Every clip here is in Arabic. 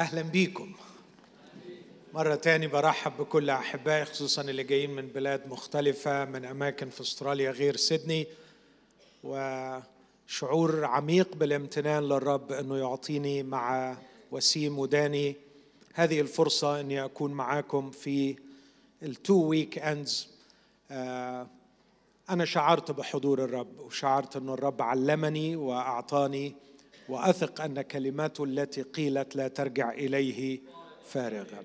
أهلا بيكم. مرة تاني برحب بكل أحبائي خصوصا اللي جايين من بلاد مختلفة من أماكن في أستراليا غير سيدني. وشعور عميق بالامتنان للرب أنه يعطيني مع وسيم وداني هذه الفرصة أني أكون معاكم في ال two weekends أنا شعرت بحضور الرب وشعرت أن الرب علمني وأعطاني وأثق أن كلماته التي قيلت لا ترجع إليه فارغة.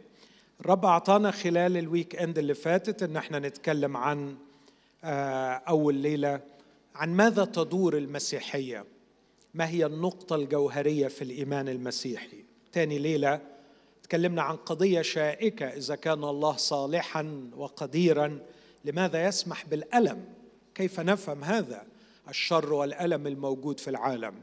الرب أعطانا خلال الويك أند اللي فاتت أن إحنا نتكلم عن أول ليلة عن ماذا تدور المسيحية. ما هي النقطة الجوهرية في الإيمان المسيحي. تاني ليلة تكلمنا عن قضية شائكة إذا كان الله صالحا وقديرا لماذا يسمح بالألم؟ كيف نفهم هذا؟ الشر والألم الموجود في العالم.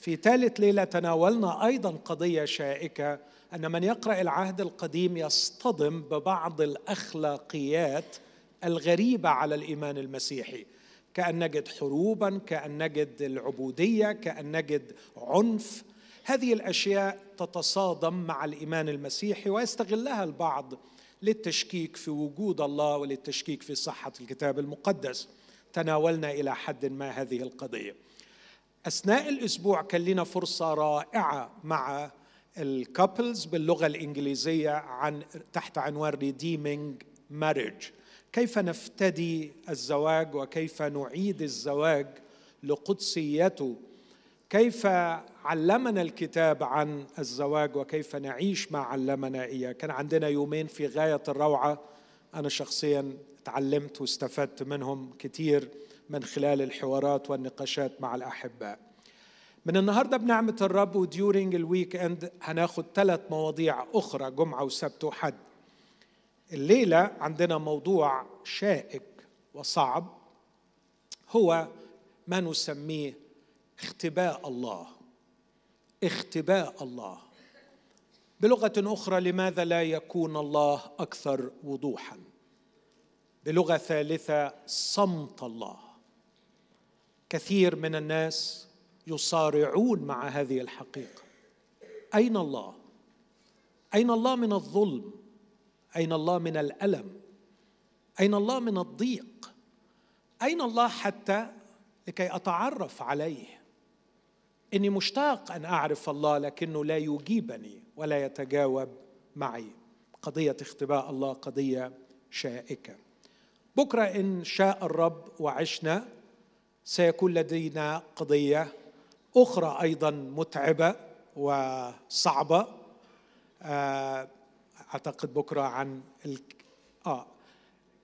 في ثالث ليلة تناولنا أيضا قضية شائكة أن من يقرأ العهد القديم يصطدم ببعض الأخلاقيات الغريبة على الإيمان المسيحي. كأن نجد حروبا كأن نجد العبودية كأن نجد عنف. هذه الأشياء تتصادم مع الإيمان المسيحي ويستغلها البعض للتشكيك في وجود الله وللتشكيك في صحة الكتاب المقدس. تناولنا إلى حد ما هذه القضية. أثناء الأسبوع كان لنا فرصة رائعة مع الكابلز باللغة الإنجليزية عن تحت عنوان redeeming marriage. كيف نفتدي الزواج وكيف نعيد الزواج لقدسيته؟ كيف علمنا الكتاب عن الزواج وكيف نعيش ما علمنا إياه؟ كان عندنا يومين في غاية الروعة. أنا شخصيا تعلمت واستفدت منهم كثير من خلال الحوارات والنقاشات مع الاحباء من النهارده بنعمة الرب و during ال weekend هناخد ثلاث مواضيع أخرى جمعة وسبت وحد. الليلة عندنا موضوع شائك وصعب هو ما نسميه اختباء الله. اختباء الله. بلغة أخرى لماذا لا يكون الله أكثر وضوحا؟ بلغة ثالثة صمت الله. كثير من الناس يصارعون مع هذه الحقيقة. أين الله؟ أين الله من الظلم؟ أين الله من الألم؟ أين الله من الضيق؟ أين الله حتى لكي أتعرف عليه؟ إني مشتاق أن أعرف الله لكنه لا يجيبني ولا يتجاوب معي. قضية اختباء الله قضية شائكة. بكرة إن شاء الرب وعشنا سيكون لدينا قضية أخرى أيضا متعبة وصعبة. أعتقد بكرة عن ال... آه.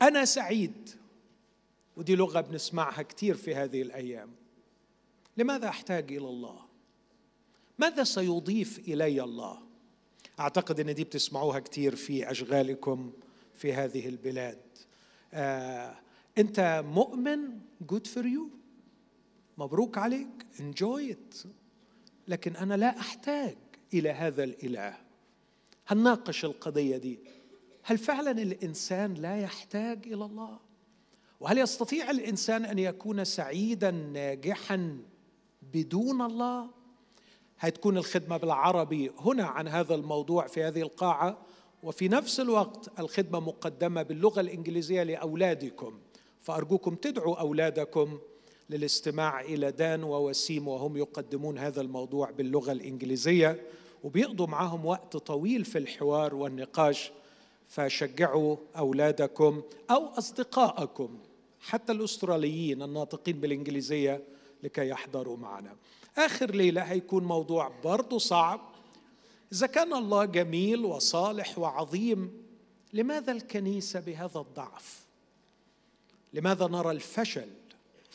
أنا سعيد ودي لغة بنسمعها كثير في هذه الأيام. لماذا أحتاج إلى الله؟ ماذا سيضيف إلي الله؟ أعتقد إن دي بتسمعوها كثير في أشغالكم في هذه البلاد. آه، أنت مؤمن؟ good for you مبروك عليك. enjoy لكن أنا لا أحتاج إلى هذا الإله. هنناقش القضية دي. هل فعلا الإنسان لا يحتاج إلى الله؟ وهل يستطيع الإنسان أن يكون سعيدا ناجحا بدون الله؟ هتكون الخدمة بالعربي هنا عن هذا الموضوع في هذه القاعة. وفي نفس الوقت الخدمة مقدمة باللغة الإنجليزية لأولادكم. فأرجوكم تدعوا أولادكم للاستماع إلى دان ووسيم وهم يقدمون هذا الموضوع باللغة الإنجليزية وبيقضوا معهم وقت طويل في الحوار والنقاش. فشجعوا أولادكم أو اصدقائكم حتى الأستراليين الناطقين بالإنجليزية لكي يحضروا معنا. آخر ليلة هيكون موضوع برضه صعب. إذا كان الله جميل وصالح وعظيم لماذا الكنيسة بهذا الضعف؟ لماذا نرى الفشل؟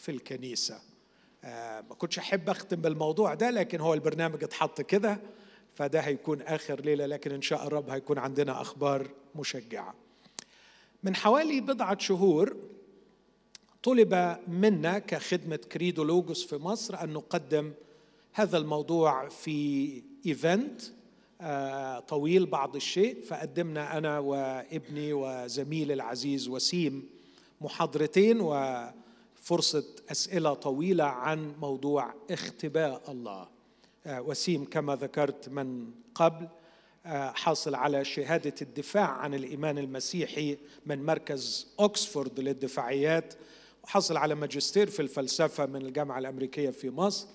في الكنيسة. آه ما كنتش أحب أختم بالموضوع ده لكن هو البرنامج اتحط كده فده هيكون آخر ليلة لكن إن شاء الرب هيكون عندنا أخبار مشجعة. من حوالي بضعة شهور طلب منا كخدمة كريدو لوجوس في مصر أن نقدم هذا الموضوع في event طويل بعض الشيء. فقدمنا أنا وابني وزميلي العزيز وسيم محاضرتين وفرصه أسئلة طويلة عن موضوع اختباء الله. وسيم كما ذكرت من قبل آه، حاصل على شهادة الدفاع عن الإيمان المسيحي من مركز أكسفورد للدفاعيات وحصل على ماجستير في الفلسفة من الجامعة الأمريكية في مصر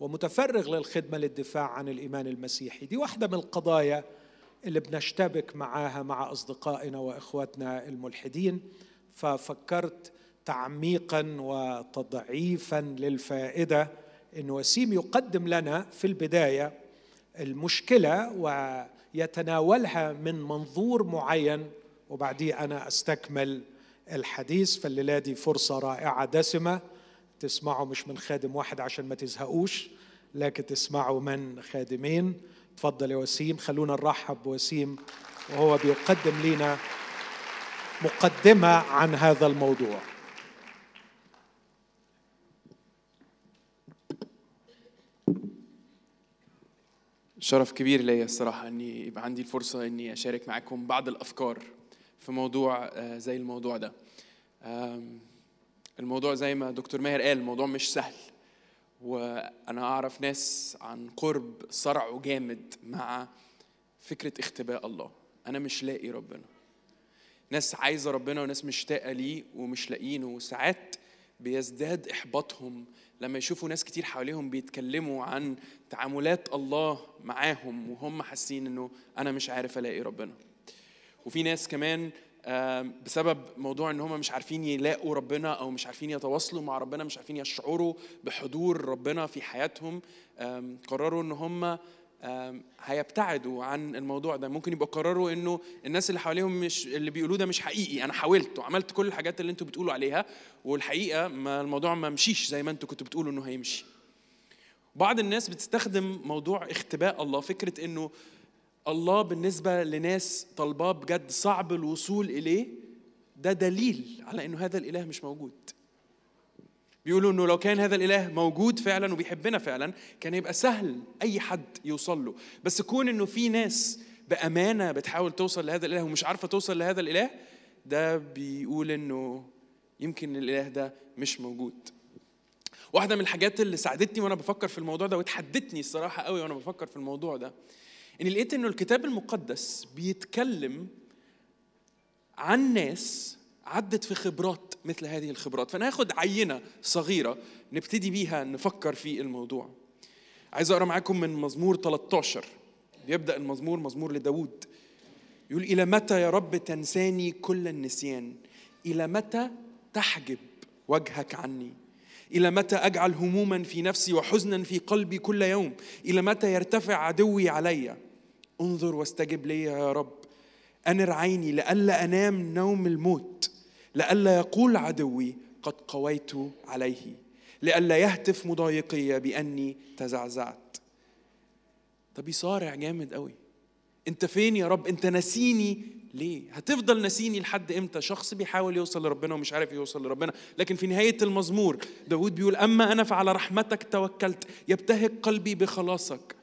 ومتفرغ للخدمة للدفاع عن الإيمان المسيحي. دي واحدة من القضايا اللي بنشتبك معاها مع أصدقائنا وإخواتنا الملحدين. ففكرت تعميقا وتضعيفا للفائدة. أن وسيم يقدم لنا في البداية المشكلة ويتناولها من منظور معين وبعديه أنا أستكمل الحديث فالليلة دي فرصة رائعة دسمة. تسمعوا مش من خادم واحد عشان ما تزهقوش لكن تسمعوا من خادمين. تفضل يا وسيم. خلونا نرحب بوسيم وهو بيقدم لنا مقدمة عن هذا الموضوع. شرف كبير ليا الصراحة إني يبقى عندي الفرصة إني أشارك معاكم بعض الأفكار في موضوع آه، زي الموضوع ده. الموضوع زي ما دكتور ماهر قال الموضوع مش سهل. وأنا أعرف ناس عن قرب صرعوا جامد مع فكرة اختباء الله. أنا مش لاقي ربنا. ناس عايزة ربنا وناس مشتاقة ليه ومش لاقيينه وساعات بيزداد إحباطهم لما يشوفوا ناس كتير حواليهم بيتكلموا عن تعاملات الله معاهم وهم حاسين إنه أنا مش عارف ألاقي ربنا. وفي ناس كمان بسبب موضوع إن هم مش عارفين يلاقوا ربنا أو مش عارفين يتواصلوا مع ربنا مش عارفين يشعروا بحضور ربنا في حياتهم قرروا إن هم هيبتعدوا عن الموضوع ده. ممكن يبقوا قرروا إنه الناس اللي حواليهم مش اللي بيقولوه ده مش حقيقي. أنا حاولت وعملت كل الحاجات اللي أنتوا بتقولوا عليها والحقيقة ما الموضوع ما مشيش زي ما أنتوا كنتوا بتقولوا إنه هيمشي. بعض الناس بتستخدم موضوع اختباء الله فكرة إنه الله بالنسبة لناس طلباه بجد صعب الوصول إليه ده دليل على إنه هذا الإله مش موجود. بيقولوا إنه لو كان هذا الإله موجود فعلا وبيحبنا فعلا كان يبقى سهل أي حد يوصل له. بس كون إنه في ناس بأمانة بتحاول توصل لهذا الإله ومش عارفة توصل لهذا الإله ده بيقول إنه يمكن الإله ده مش موجود. واحدة من الحاجات اللي ساعدتني وأنا بفكر في الموضوع ده وتحدتني الصراحة قوي وأنا بفكر في الموضوع ده إني لقيت إنه الكتاب المقدس بيتكلم عن ناس عدت في خبرات مثل هذه الخبرات. فانا هاخد عينة صغيرة نبتدي بيها نفكر في الموضوع. عايز أقرأ معاكم من مزمور 13 بيبدأ المزمور مزمور لداود يقول إلى متى يا رب تنساني كل النسيان؟ إلى متى تحجب وجهك عني؟ إلى متى أجعل هموما في نفسي وحزنا في قلبي كل يوم؟ إلى متى يرتفع عدوي عليّ؟ انظر واستجب لي يا رب. أنر عيني لئلا أنام نوم الموت. لئلا يقول عدوي قد قويت عليه لئلا يهتف مضايقي بأني تزعزعت. طب يصارع جامد قوي أنت فين يا رب؟ أنت نسيني ليه؟ هتفضل نسيني لحد إمتى؟ شخص بيحاول يوصل لربنا ومش عارف يوصل لربنا. لكن في نهاية المزمور داود بيقول أما أنا فعلى رحمتك توكلت يبتهج قلبي بخلاصك.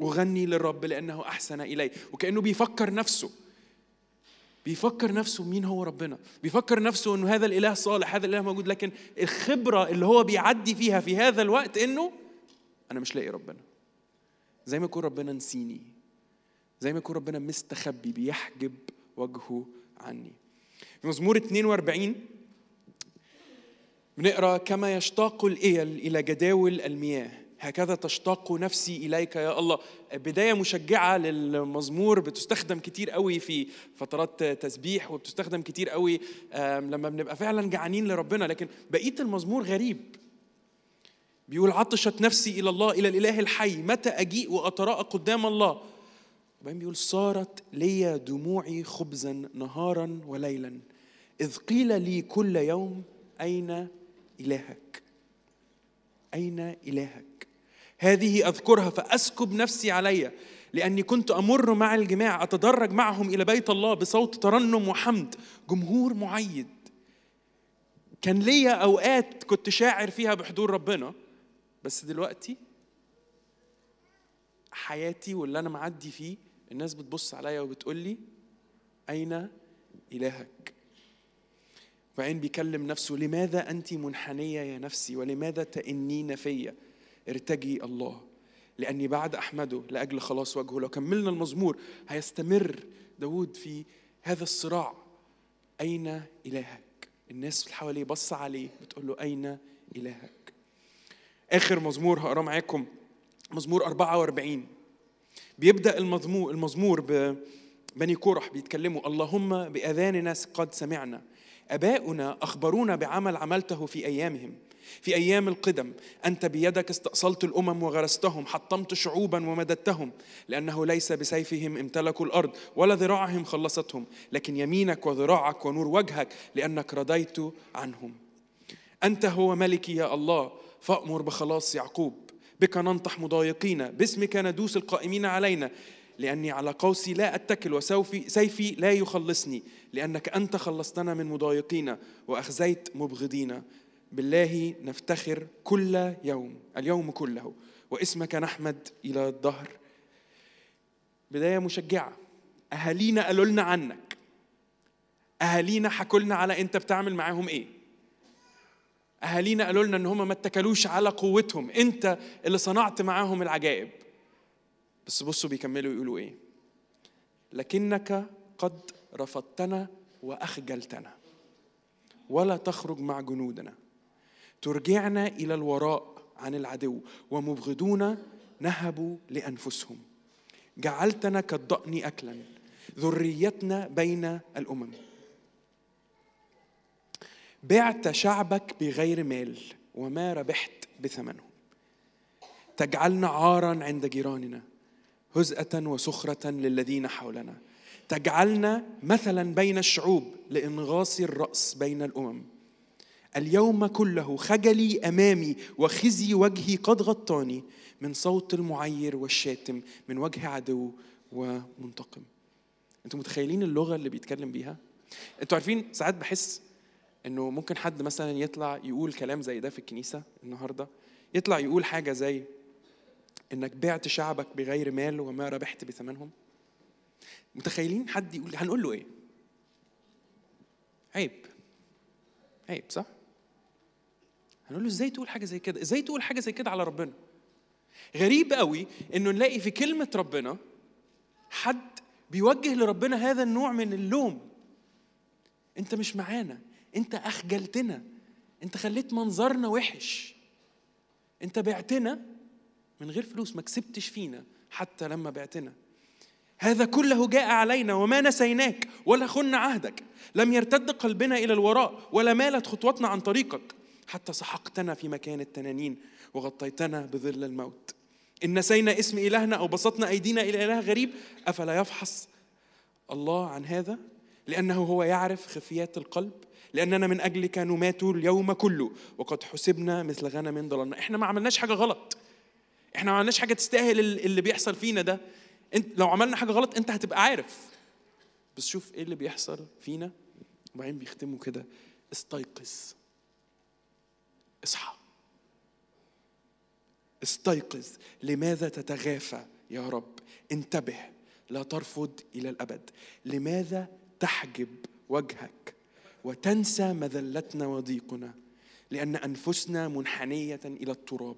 أغني للرب لأنه أحسن إلي. وكأنه بيفكر نفسه. بيفكر نفسه مين هو ربنا. بيفكر نفسه إنه هذا الإله صالح هذا الإله موجود لكن الخبرة اللي هو بيعدي فيها في هذا الوقت إنه أنا مش لاقي ربنا. زي ما يكون ربنا نسيني زي ما يكون ربنا مستخبي بيحجب وجهه عني. في مزمور 42 بنقرأ كما يشتاق الإيل إلى جداول المياه هكذا تشتاق نفسي إليك يا الله. بداية مشجعة للمزمور بتستخدم كتير قوي في فترات تسبيح وبتستخدم كتير قوي لما بنبقى فعلا جعانين لربنا. لكن بقية المزمور غريب. بيقول عطشت نفسي إلى الله إلى الإله الحي متى أجيء وأتراءى قدام الله؟ وبعدين بيقول صارت لي دموعي خبزا نهارا وليلا. إذ قيل لي كل يوم أين إلهك؟ أين إلهك؟ هذه أذكرها فأسكب نفسي علي لأني كنت أمر مع الجماع أتدرج معهم إلى بيت الله بصوت ترنم وحمد جمهور معيد. كان ليا أوقات كنت شاعر فيها بحضور ربنا بس دلوقتي حياتي واللي أنا معدي فيه الناس بتبص عليا وبتقول لي أين إلهك؟ وبعدين بيكلم نفسه لماذا أنت منحنية يا نفسي؟ ولماذا تئنين فيا؟ ارتجي الله لأني بعد أحمده لأجل خلاص وجهه. لو كملنا المزمور هيستمر داود في هذا الصراع. أين إلهك؟ الناس اللي حواليه بص عليه بتقول له أين إلهك؟ آخر مزمور هقراه معاكم مزمور 44 بيبدأ المزمور المزمور بني كورح بيتكلموا اللهم بأذاننا قد سمعنا أباؤنا أخبرونا بعمل عملته في أيامهم. في أيام القدم أنت بيدك استأصلت الأمم وغرستهم حطمت شعوبا ومددتهم لأنه ليس بسيفهم امتلكوا الأرض ولا ذراعهم خلصتهم لكن يمينك وذراعك ونور وجهك لأنك رضيت عنهم. أنت هو ملكي يا الله فأمر بخلاص يعقوب. بك ننطح مضايقين باسمك ندوس القائمين علينا. لأني على قوسي لا أتكل وسوفي سيفي لا يخلصني لأنك أنت خلصتنا من مضايقين وأخزيت مبغضين. بالله نفتخر كل يوم اليوم كله. واسمك نحمد إلى الدهر. بداية مشجعة. أهالينا قالوا لنا عنك. أهالينا حكوا لنا على أنت بتعمل معاهم إيه. أهالينا قالوا لنا إن هم ما اتكلوش على قوتهم. أنت اللي صنعت معاهم العجائب. بس بصوا بيكملوا يقولوا إيه. لكنك قد رفضتنا وأخجلتنا. ولا تخرج مع جنودنا. ترجعنا إلى الوراء عن العدو ومبغضون نهبوا لأنفسهم. جعلتنا كالضأن اكلا. ذريتنا بين الأمم. بعت شعبك بغير مال وما ربحت بثمنهم. تجعلنا عارا عند جيراننا هزءة وسخرة للذين حولنا. تجعلنا مثلا بين الشعوب لإنغاص الرأس بين الأمم. اليوم كله خجلي أمامي وخزي وجهي قد غطاني من صوت المعير والشاتم من وجه عدو ومنتقم. أنتوا متخيلين اللغة اللي بيتكلم بيها؟ أنتوا عارفين ساعات بحس إنه ممكن حد مثلا يطلع يقول كلام زي ده في الكنيسة النهارده يطلع يقول حاجة زي إنك بعت شعبك بغير مال وما ربحت بثمنهم. متخيلين حد يقول هنقول له إيه؟ عيب. عيب صح؟ هنقول له إزاي تقول حاجة زي كده؟ إزاي تقول حاجة زي كده على ربنا؟ غريب قوي إنه نلاقي في كلمة ربنا حد بيوجه لربنا هذا النوع من اللوم. أنت مش معانا أنت أخجلتنا أنت خليت منظرنا وحش. أنت بعتنا من غير فلوس ما كسبتش فينا حتى لما بعتنا. هذا كله جاء علينا وما نسيناك ولا خن عهدك. لم يرتد قلبنا إلى الوراء ولا مالت خطوتنا عن طريقك. حتى سحقتنا في مكان التنانين وغطيتنا بظل الموت. إن نسينا اسم إلهنا أو بسطنا أيدينا إلى إله غريب أفلا يفحص الله عن هذا؟ لأنه هو يعرف خفيات القلب لأننا من أجلك نمات اليوم كله وقد حسبنا مثل غنم ضللنا إحنا ما عملناش حاجة غلط. إحنا ما عملناش حاجة تستاهل اللي بيحصل فينا ده. انت لو عملنا حاجة غلط أنت هتبقى عارف. بس شوف إيه اللي بيحصل فينا. وبعدين بيختموا كده. استيقظ. اصحى. استيقظ. لماذا تتغافى يا رب؟ انتبه. لا ترفض إلى الأبد. لماذا تحجب وجهك وتنسى مذلتنا وضيقنا؟ لأن أنفسنا منحنية إلى التراب.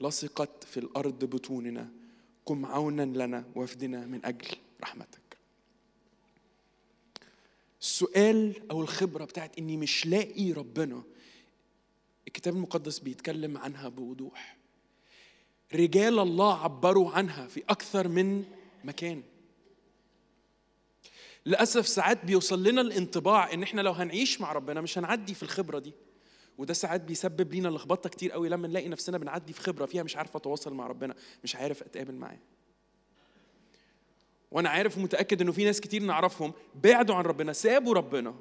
لصقت في الأرض بطوننا. قم عونا لنا وافدنا من أجل رحمتك. السؤال أو الخبرة بتاعت إني مش لاقي ربنا الكتاب المقدس بيتكلم عنها بوضوح. رجال الله عبروا عنها في أكثر من مكان. للأسف ساعات بيوصل لنا الانطباع إن إحنا لو هنعيش مع ربنا مش هنعدي في الخبرة دي. وده ساعات بيسبب لينا لخبطة كتير قوي لما نلاقي نفسنا بنعدي في خبرة فيها مش عارف أتواصل مع ربنا مش عارف أتقابل معاه. وأنا عارف ومتأكد إنه في ناس كتير نعرفهم بعدوا عن ربنا سابوا ربنا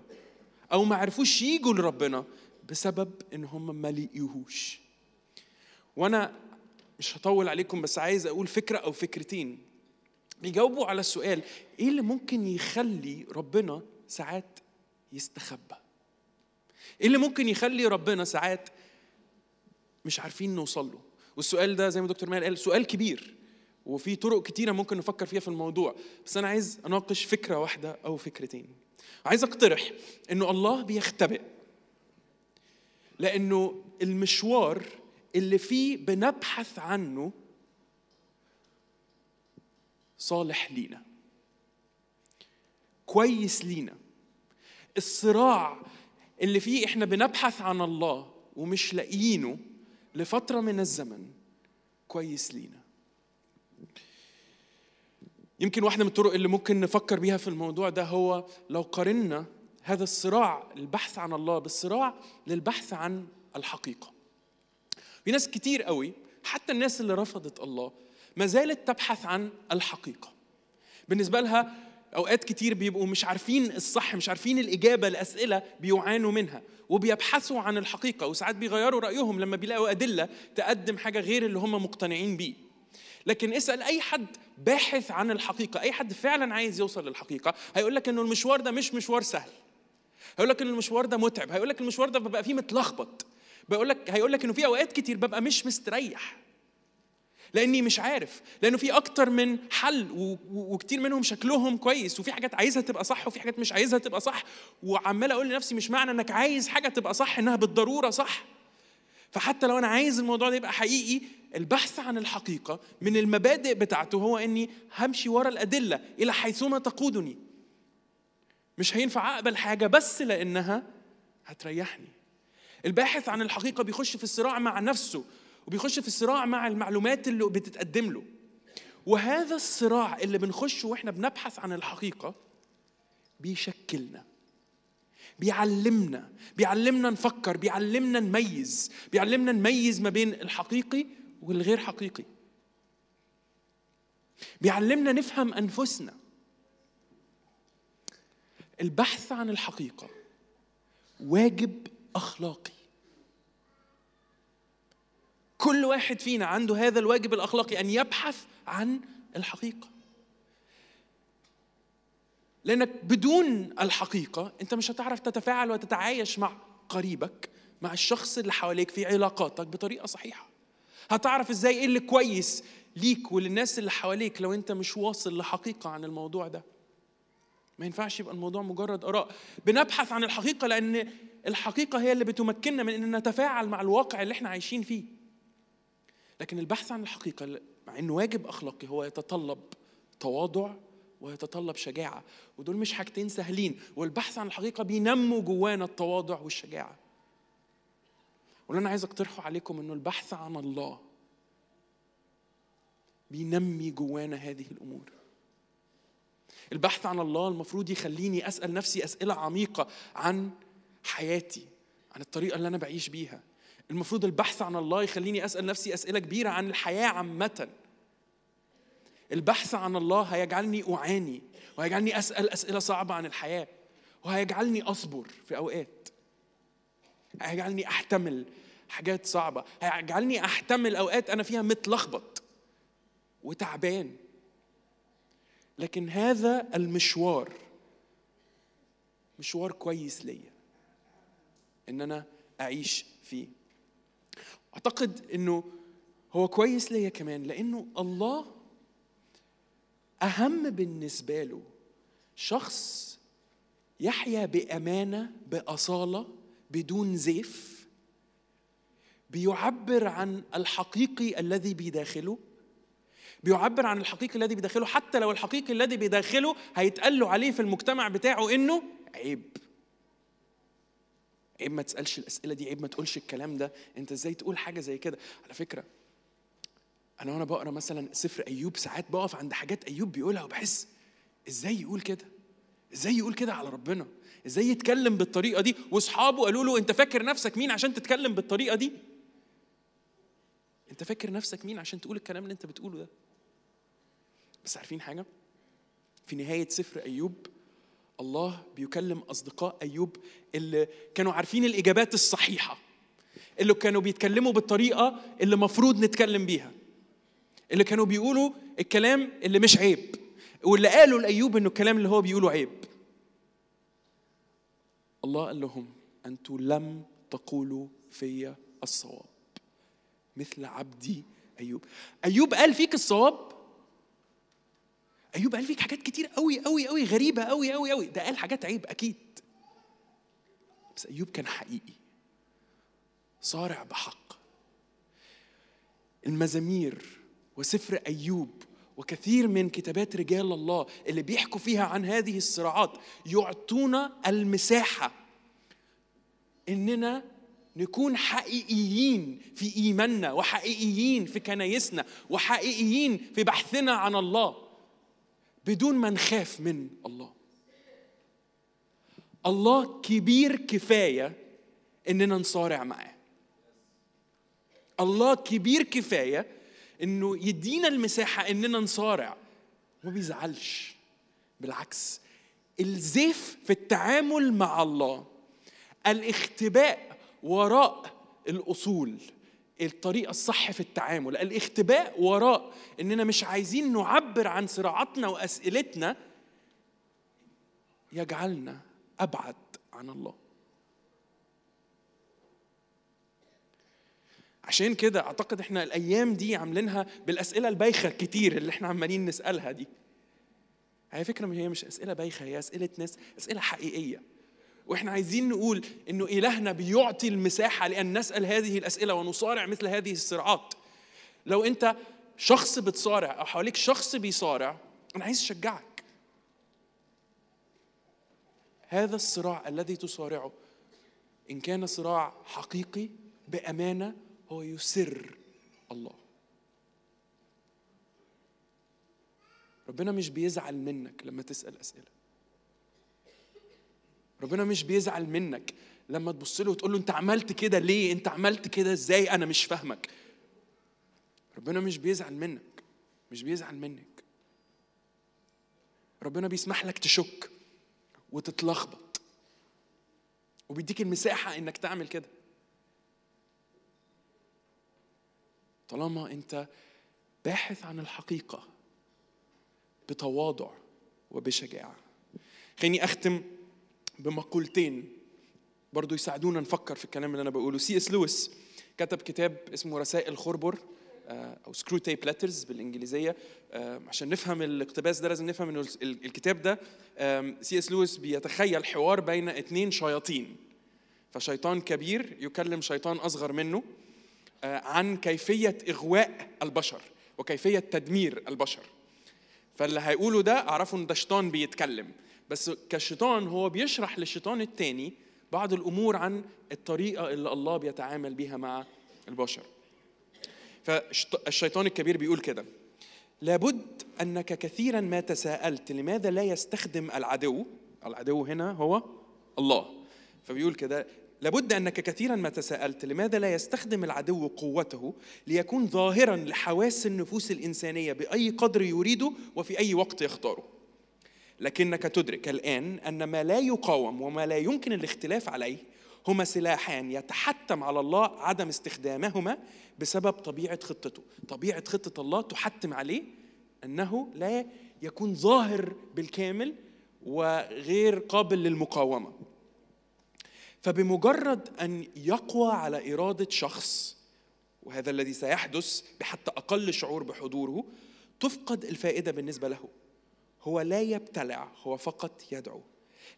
أو ما عرفوش يجوا لربنا. بسبب إن هم ما لقيوهوش. وأنا مش هطول عليكم بس عايز أقول فكرة أو فكرتين. بيجاوبوا على السؤال إيه اللي ممكن يخلي ربنا ساعات يستخبى؟ إيه اللي ممكن يخلي ربنا ساعات مش عارفين نوصل له؟ والسؤال ده زي ما دكتور مال قال سؤال كبير وفي طرق كتيرة ممكن نفكر فيها في الموضوع. بس أنا عايز أناقش فكرة واحدة أو فكرتين. عايز أقترح إنه الله بيختبئ. لأنه المشوار اللي فيه بنبحث عنه صالح لينا. كويس لينا. الصراع اللي فيه إحنا بنبحث عن الله ومش لاقيينه لفترة من الزمن كويس لينا. يمكن واحدة من الطرق اللي ممكن نفكر بيها في الموضوع ده هو لو قارنا هذا الصراع البحث عن الله بالصراع للبحث عن الحقيقة. في ناس كتير قوي حتى الناس اللي رفضت الله ما زالت تبحث عن الحقيقة. بالنسبة لها أوقات كتير بيبقوا مش عارفين الصح مش عارفين الإجابة لاسئله بيعانوا منها وبيبحثوا عن الحقيقة. وساعات بيغيروا رأيهم لما بيلاقوا أدلة تقدم حاجة غير اللي هم مقتنعين بيه. لكن اسأل أي حد باحث عن الحقيقة أي حد فعلا عايز يوصل للحقيقة هيقول لك إنه المشوار ده مش مشوار سهل. هيقول لك إن المشوار ده متعب هيقول لك المشوار ده ببقى فيه متلخبط بيقول لك هيقول لك إنه في أوقات كتير ببقى مش مستريح لأني مش عارف لأنه في أكتر من حل وكتير منهم شكلهم كويس وفي حاجات عايزها تبقى صح وفي حاجات مش عايزها تبقى صح وعمال أقول لنفسي مش معنى إنك عايز حاجة تبقى صح إنها بالضرورة صح. فحتى لو أنا عايز الموضوع ده يبقى حقيقي البحث عن الحقيقة من المبادئ بتاعته هو إني همشي ورا الأدلة إلى حيثما تقودني. مش هينفع أقبل حاجة بس لأنها هتريحني. الباحث عن الحقيقة بيخش في الصراع مع نفسه وبيخش في الصراع مع المعلومات اللي بتتقدم له. وهذا الصراع اللي بنخشه وإحنا بنبحث عن الحقيقة بيشكلنا بيعلمنا بيعلمنا نفكر بيعلمنا نميز بيعلمنا نميز ما بين الحقيقي والغير حقيقي. بيعلمنا نفهم أنفسنا. البحث عن الحقيقة واجب أخلاقي. كل واحد فينا عنده هذا الواجب الأخلاقي أن يبحث عن الحقيقة. لأنك بدون الحقيقة أنت مش هتعرف تتفاعل وتتعايش مع قريبك مع الشخص اللي حواليك في علاقاتك بطريقة صحيحة. هتعرف إزاي إيه اللي كويس ليك وللناس اللي حواليك لو أنت مش واصل لحقيقة عن الموضوع ده. ما ينفعش يبقى الموضوع مجرد آراء. بنبحث عن الحقيقة لأن الحقيقة هي اللي بتمكننا من ان نتفاعل مع الواقع اللي إحنا عايشين فيه. لكن البحث عن الحقيقة مع إنه واجب أخلاقي هو يتطلب تواضع ويتطلب شجاعة. ودول مش حاجتين سهلين. والبحث عن الحقيقة بينموا جوانا التواضع والشجاعة. واللي أنا عايز أقترحه عليكم إنه البحث عن الله بينمي جوانا هذه الأمور. البحث عن الله المفروض يخليني أسأل نفسي أسئلة عميقة عن حياتي عن الطريقة اللي أنا بعيش بيها. المفروض البحث عن الله يخليني أسأل نفسي أسئلة كبيرة عن الحياة عامة. البحث عن الله هيجعلني أعاني وهيجعلني أسأل أسئلة صعبة عن الحياة وهيجعلني أصبر في أوقات. هيجعلني أحتمل حاجات صعبة هيجعلني أحتمل أوقات أنا فيها متلخبط وتعبان. لكن هذا المشوار مشوار كويس ليا إن أنا أعيش فيه. أعتقد إنه هو كويس ليا كمان لأنه الله أهم بالنسبة له شخص يحيا بأمانة بأصالة بدون زيف بيعبر عن الحقيقي الذي بداخله بيعبر عن الحقيقي الذي بداخله حتى لو الحقيقي الذي بداخله هيتقال له عليه في المجتمع بتاعه إنه عيب. عيب ما تسألش الأسئلة دي عيب ما تقولش الكلام ده. أنت إزاي تقول حاجة زي كده؟ على فكرة أنا وأنا بقرأ مثلا سفر أيوب ساعات بقف عند حاجات أيوب بيقولها وبحس إزاي يقول كده؟ إزاي يقول كده على ربنا؟ إزاي يتكلم بالطريقة دي؟ وأصحابه قالوا له أنت فاكر نفسك مين عشان تتكلم بالطريقة دي؟ أنت فاكر نفسك مين عشان تقول الكلام اللي أنت بتقوله ده؟ بس عارفين حاجة؟ في نهاية سفر أيوب الله بيكلم أصدقاء أيوب اللي كانوا عارفين الإجابات الصحيحة اللي كانوا بيتكلموا بالطريقة اللي مفروض نتكلم بيها اللي كانوا بيقولوا الكلام اللي مش عيب واللي قالوا لأيوب إنه الكلام اللي هو بيقوله عيب. الله قال لهم أنتم لم تقولوا في الصواب. مثل عبدي أيوب. أيوب قال فيك الصواب؟ أيوب قال فيك حاجات كتير قوي قوي قوي غريبة قوي قوي قوي ده قال حاجات عيب أكيد. بس أيوب كان حقيقي. صارع بحق. المزامير وسفر أيوب وكثير من كتابات رجال الله اللي بيحكوا فيها عن هذه الصراعات يعطونا المساحة إننا نكون حقيقيين في إيماننا وحقيقيين في كنايسنا وحقيقيين في بحثنا عن الله. بدون ما نخاف من الله. الله كبير كفاية إننا نصارع معاه. الله كبير كفاية إنه يدينا المساحة إننا نصارع. وما بيزعلش. بالعكس الزيف في التعامل مع الله الاختباء وراء الأصول. الطريقة الصح في التعامل. الاختباء وراء إننا مش عايزين نعبر عن صراعاتنا وأسئلتنا يجعلنا أبعد عن الله. عشان كده أعتقد إحنا الأيام دي عاملينها بالأسئلة البايخة كتير اللي إحنا عمالين نسألها دي. على فكرة هي مش أسئلة بايخة هي أسئلة ناس أسئلة حقيقية. وإحنا عايزين نقول إنه إلهنا بيعطي المساحة لأن نسأل هذه الأسئلة ونصارع مثل هذه الصراعات. لو أنت شخص بتصارع أو حواليك شخص بيصارع أنا عايز أشجعك. هذا الصراع الذي تصارعه إن كان صراع حقيقي بأمانة هو يسر الله. ربنا مش بيزعل منك لما تسأل أسئلة. ربنا مش بيزعل منك لما تبص له وتقول له انت عملت كده ليه؟ انت عملت كده إزاي؟ أنا مش فاهمك. ربنا مش بيزعل منك مش بيزعل منك. ربنا بيسمح لك تشك وتتلخبط. وبيديك المساحة انك تعمل كده. طالما انت باحث عن الحقيقة بتواضع وبشجاعة. خليني أختم بمقولتين برضو يساعدونا نفكر في الكلام اللي أنا بقوله. سي إس لويس كتب كتاب اسمه رسائل خربر آه، أو Screwtape Letters بالإنجليزية. آه، عشان نفهم الاقتباس ده لازم نفهم ال- الكتاب ده سي إس لويس بيتخيل حوار بين اثنين شياطين. فشيطان كبير يكلم شيطان أصغر منه آه، عن كيفية إغواء البشر وكيفية تدمير البشر. فاللي هيقوله ده اعرفوا إن ده شيطان بيتكلم. بس كشيطان هو بيشرح للشيطان التاني بعض الأمور عن الطريقة اللي الله بيتعامل بيها مع البشر. فالشيطان الكبير بيقول كده. لابد أنك كثيرا ما تساءلت لماذا لا يستخدم العدو؟ العدو هنا هو الله. فبيقول كده. لابد أنك كثيرا ما تساءلت لماذا لا يستخدم العدو قوته ليكون ظاهرا لحواس النفوس الإنسانية بأي قدر يريده وفي أي وقت يختاره. لكنك تدرك الآن أن ما لا يقاوم وما لا يمكن الاختلاف عليه هما سلاحان يتحتم على الله عدم استخدامهما بسبب طبيعة خطته. طبيعة خطة الله تحتم عليه أنه لا يكون ظاهر بالكامل وغير قابل للمقاومة. فبمجرد أن يقوى على إرادة شخص وهذا الذي سيحدث بحتى أقل شعور بحضوره تفقد الفائدة بالنسبة له. هو لا يبتلع هو فقط يدعو.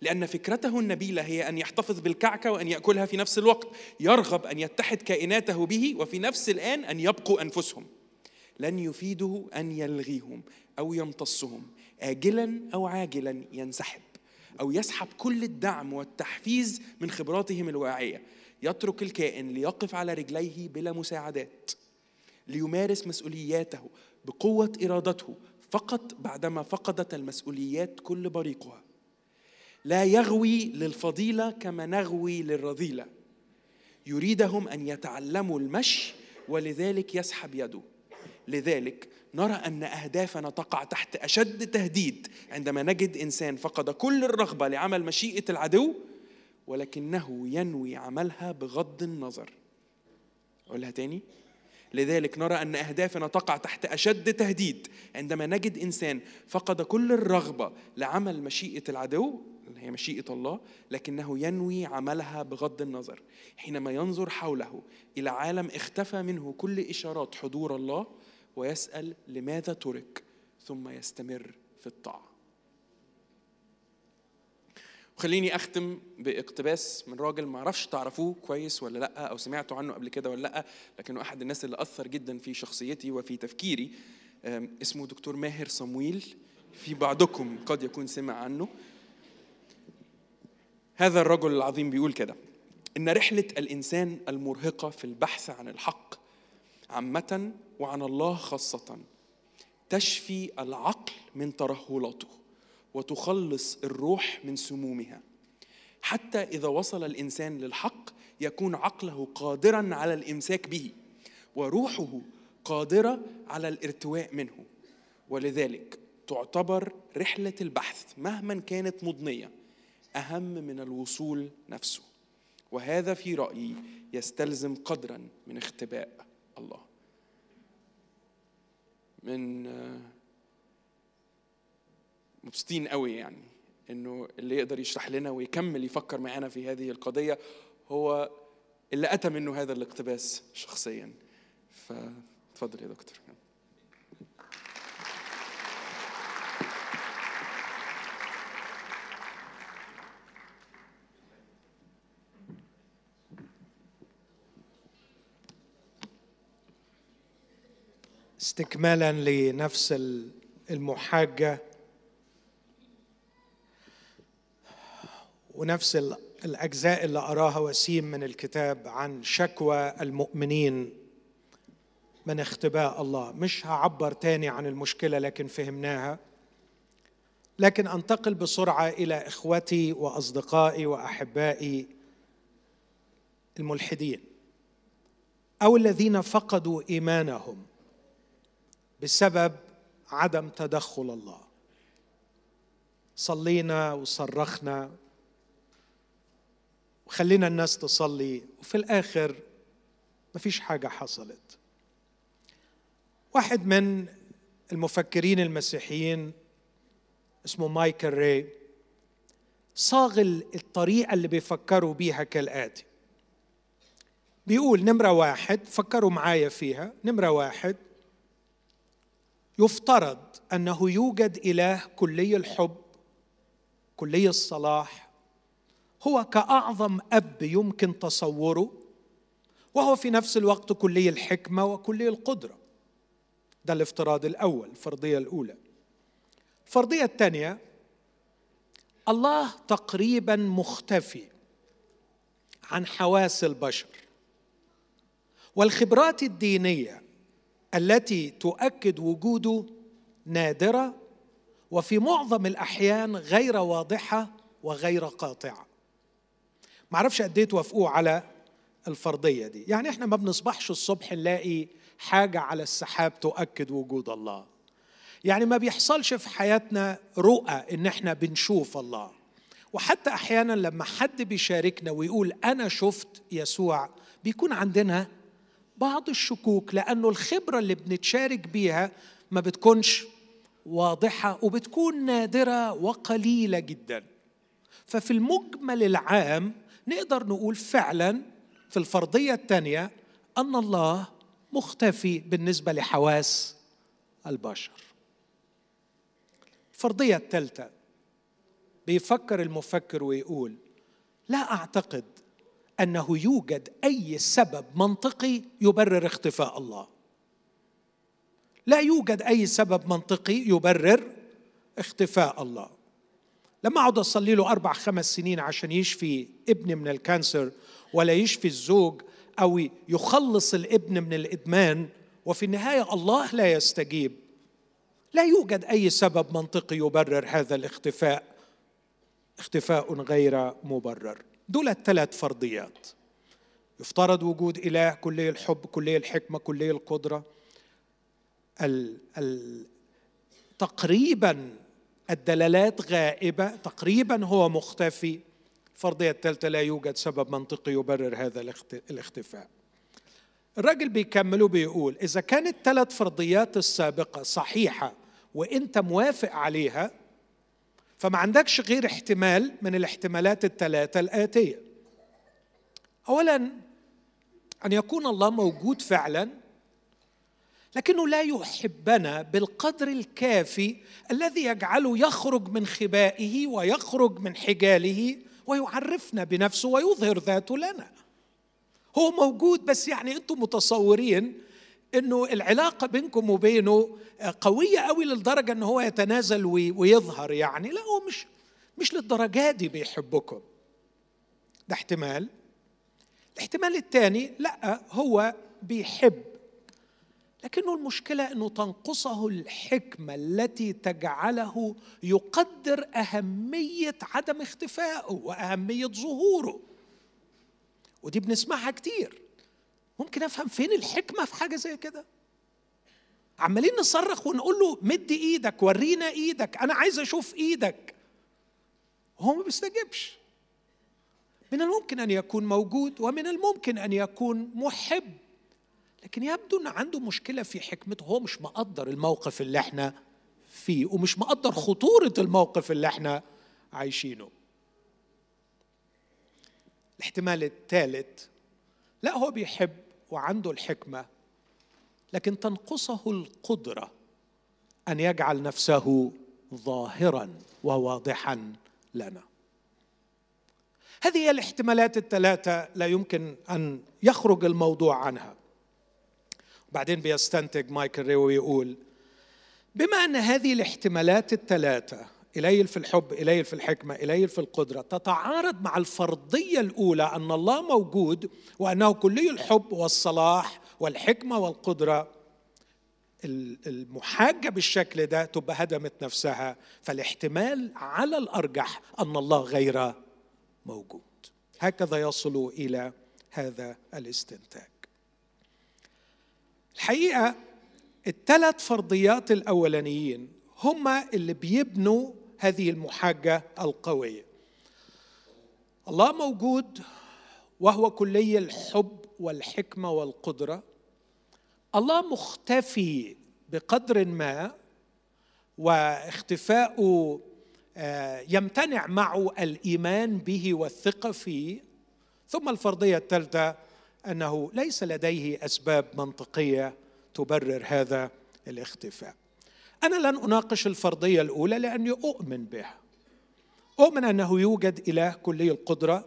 لأن فكرته النبيلة هي أن يحتفظ بالكعكة وأن يأكلها في نفس الوقت يرغب أن يتحد كائناته به وفي نفس الآن أن يبقوا أنفسهم. لن يفيده أن يلغيهم أو يمتصهم آجلا أو عاجلا ينسحب أو يسحب كل الدعم والتحفيز من خبراتهم الواعية. يترك الكائن ليقف على رجليه بلا مساعدات ليمارس مسؤولياته بقوة إرادته فقط بعدما فقدت المسؤوليات كل بريقها. لا يغوي للفضيلة كما نغوي للرذيلة. يريدهم أن يتعلموا المشي ولذلك يسحب يده. لذلك نرى أن أهدافنا تقع تحت أشد تهديد عندما نجد إنسان فقد كل الرغبة لعمل مشيئة العدو ولكنه ينوي عملها بغض النظر. أقولها تاني؟ لذلك نرى أن أهدافنا تقع تحت أشد تهديد. عندما نجد إنسان فقد كل الرغبة لعمل مشيئة العدو هي مشيئة الله لكنه ينوي عملها بغض النظر. حينما ينظر حوله إلى عالم اختفى منه كل إشارات حضور الله ويسأل لماذا ترك؟ ثم يستمر في الطاعة. وخليني أختم باقتباس من راجل ما أعرفش تعرفوه كويس ولا لأ أو سمعتوا عنه قبل كده ولا لأ لكنه أحد الناس اللي أثر جدا في شخصيتي وفي تفكيري. اسمه دكتور ماهر صمويل. في بعضكم قد يكون سمع عنه. هذا الرجل العظيم بيقول كده إن رحلة الإنسان المرهقة في البحث عن الحق عامة وعن الله خاصة تشفي العقل من ترهلاته. وتخلص الروح من سمومها. حتى إذا وصل الإنسان للحق يكون عقله قادرا على الإمساك به وروحه قادرة على الارتواء منه. ولذلك تعتبر رحلة البحث مهما كانت مضنية أهم من الوصول نفسه. وهذا في رأيي يستلزم قدرا من اختباء الله. من مبسوطين قوي يعني. إنه اللي يقدر يشرح لنا ويكمل يفكر معانا في هذه القضية هو اللي أتى منه هذا الاقتباس شخصيا. فتفضل يا دكتور. استكمالا لنفس ال- ونفس ال- الأجزاء اللي أراها وسيم من الكتاب عن شكوى المؤمنين من اختباء الله. مش هعبر تاني عن المشكلة لكن فهمناها. لكن أنتقل بسرعة إلى إخوتي وأصدقائي وأحبائي الملحدين. أو الذين فقدوا إيمانهم بسبب عدم تدخل الله. صلينا وصرخنا وخلينا الناس تصلي وفي الآخر مفيش حاجة حصلت. واحد من المفكرين المسيحيين اسمه مايكل ري صاغ الطريقة اللي بيفكروا بيها كالآتي. بيقول نمرة واحد فكروا معايا فيها. نمرة واحد يفترض أنه يوجد إله كلي الحب كلي الصلاح هو كأعظم أب يمكن تصوره وهو في نفس الوقت كلي الحكمة وكلي القدرة. ده الافتراض الأول الفرضية الأولى. الفرضية الثانية الله تقريبا مختفي عن حواس البشر. والخبرات الدينية التي تؤكد وجوده نادرة وفي معظم الأحيان غير واضحة وغير قاطعة. معرفش قد إيه توافقوا على الفرضية دي. يعني إحنا ما بنصبحش الصبح نلاقي حاجة على السحاب تؤكد وجود الله. يعني ما بيحصلش في حياتنا رؤى إن إحنا بنشوف الله. وحتى أحيانا لما حد بيشاركنا ويقول أنا شفت يسوع بيكون عندنا بعض الشكوك لأنه الخبرة اللي بنتشارك بيها ما بتكونش واضحة وبتكون نادرة وقليلة جدا. ففي المجمل العام نقدر نقول فعلا في الفرضية الثانية أن الله مختفي بالنسبة لحواس البشر. الفرضية الثالثة بيفكر المفكر ويقول لا أعتقد أنه يوجد أي سبب منطقي يبرر اختفاء الله. لا يوجد أي سبب منطقي يبرر اختفاء الله. لما اقعد أصلي له أربع خمس سنين عشان يشفي ابني من الكانسر ولا يشفي الزوج أو يخلص الابن من الإدمان وفي النهاية الله لا يستجيب. لا يوجد أي سبب منطقي يبرر هذا الاختفاء. اختفاء غير مبرر. دول الثلاث فرضيات. يفترض وجود إله كلي الحب كلي الحكمة كلي القدرة. ال ال تقريبا الدلالات غائبة. تقريبا هو مختفي. الفرضيه الثالثة لا يوجد سبب منطقي يبرر هذا الاختفاء. الراجل بيكمل بيقول إذا كانت ثلاث فرضيات السابقة صحيحة وانت موافق عليها فما عندكش غير احتمال من الاحتمالات الثلاثة الآتية. اولا أن يكون الله موجود فعلا لكنه لا يحبنا بالقدر الكافي الذي يجعله يخرج من خبائه ويخرج من حجاله ويعرفنا بنفسه ويظهر ذاته لنا. هو موجود بس يعني أنتم متصورين انه العلاقة بينكم وبينه قوية قوي للدرجه ان هو يتنازل ويظهر يعني. لا هو مش مش للدرجة دي بيحبكم. ده احتمال. الاحتمال الثاني لا هو بيحب لكنه المشكلة إنه تنقصه الحكمة التي تجعله يقدر أهمية عدم اختفائه وأهمية ظهوره. ودي بنسمعها كتير. ممكن أفهم فين الحكمة في حاجة زي كده؟ عمالين نصرخ ونقول له مد إيدك ورينا إيدك أنا عايز أشوف إيدك. هو ما بيستجبش من الممكن أن يكون موجود ومن الممكن أن يكون محب. لكن يبدو إن عنده مشكلة في حكمته. هو مش مقدر الموقف اللي إحنا فيه ومش مقدر خطورة الموقف اللي إحنا عايشينه. الاحتمال الثالث لا هو بيحب وعنده الحكمة لكن تنقصه القدرة أن يجعل نفسه ظاهرا وواضحا لنا. هذه هي الاحتمالات الثلاثة لا يمكن أن يخرج الموضوع عنها. بعدين بيستنتج مايكل ريو ويقول بما أن هذه الاحتمالات الثلاثة إليل في الحب إليل في الحكمة إليل في القدرة تتعارض مع الفرضية الأولى أن الله موجود وأنه كلي الحب والصلاح والحكمة والقدرة المحاجة بالشكل ده تبقى هدمت نفسها فالاحتمال على الأرجح أن الله غير موجود. هكذا يصل إلى هذا الاستنتاج. الحقيقة الثلاث فرضيات الأولانيين هما اللي بيبنوا هذه المحاجة القوية. الله موجود وهو كلي الحب والحكمة والقدرة. الله مختفي بقدر ما واختفاؤه آه، يمتنع معه الإيمان به والثقة فيه. ثم الفرضية الثالثة أنه ليس لديه أسباب منطقية تبرر هذا الاختفاء. أنا لن أناقش الفرضية الأولى لأني أؤمن بها. أؤمن أنه يوجد إله كلي القدرة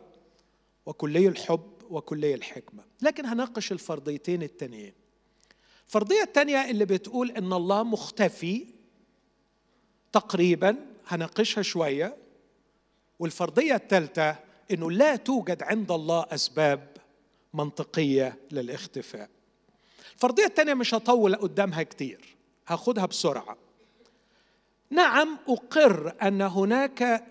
وكلي الحب وكلي الحكمة. لكن هناقش الفرضيتين التانيين. الفرضية الثانية اللي بتقول إن الله مختفي تقريبا هناقشها شوية. والفرضية الثالثه إنه لا توجد عند الله أسباب منطقية للاختفاء. الفرضية الثانية مش هطول قدامها كتير هاخدها بسرعة. نعم أقر أن هناك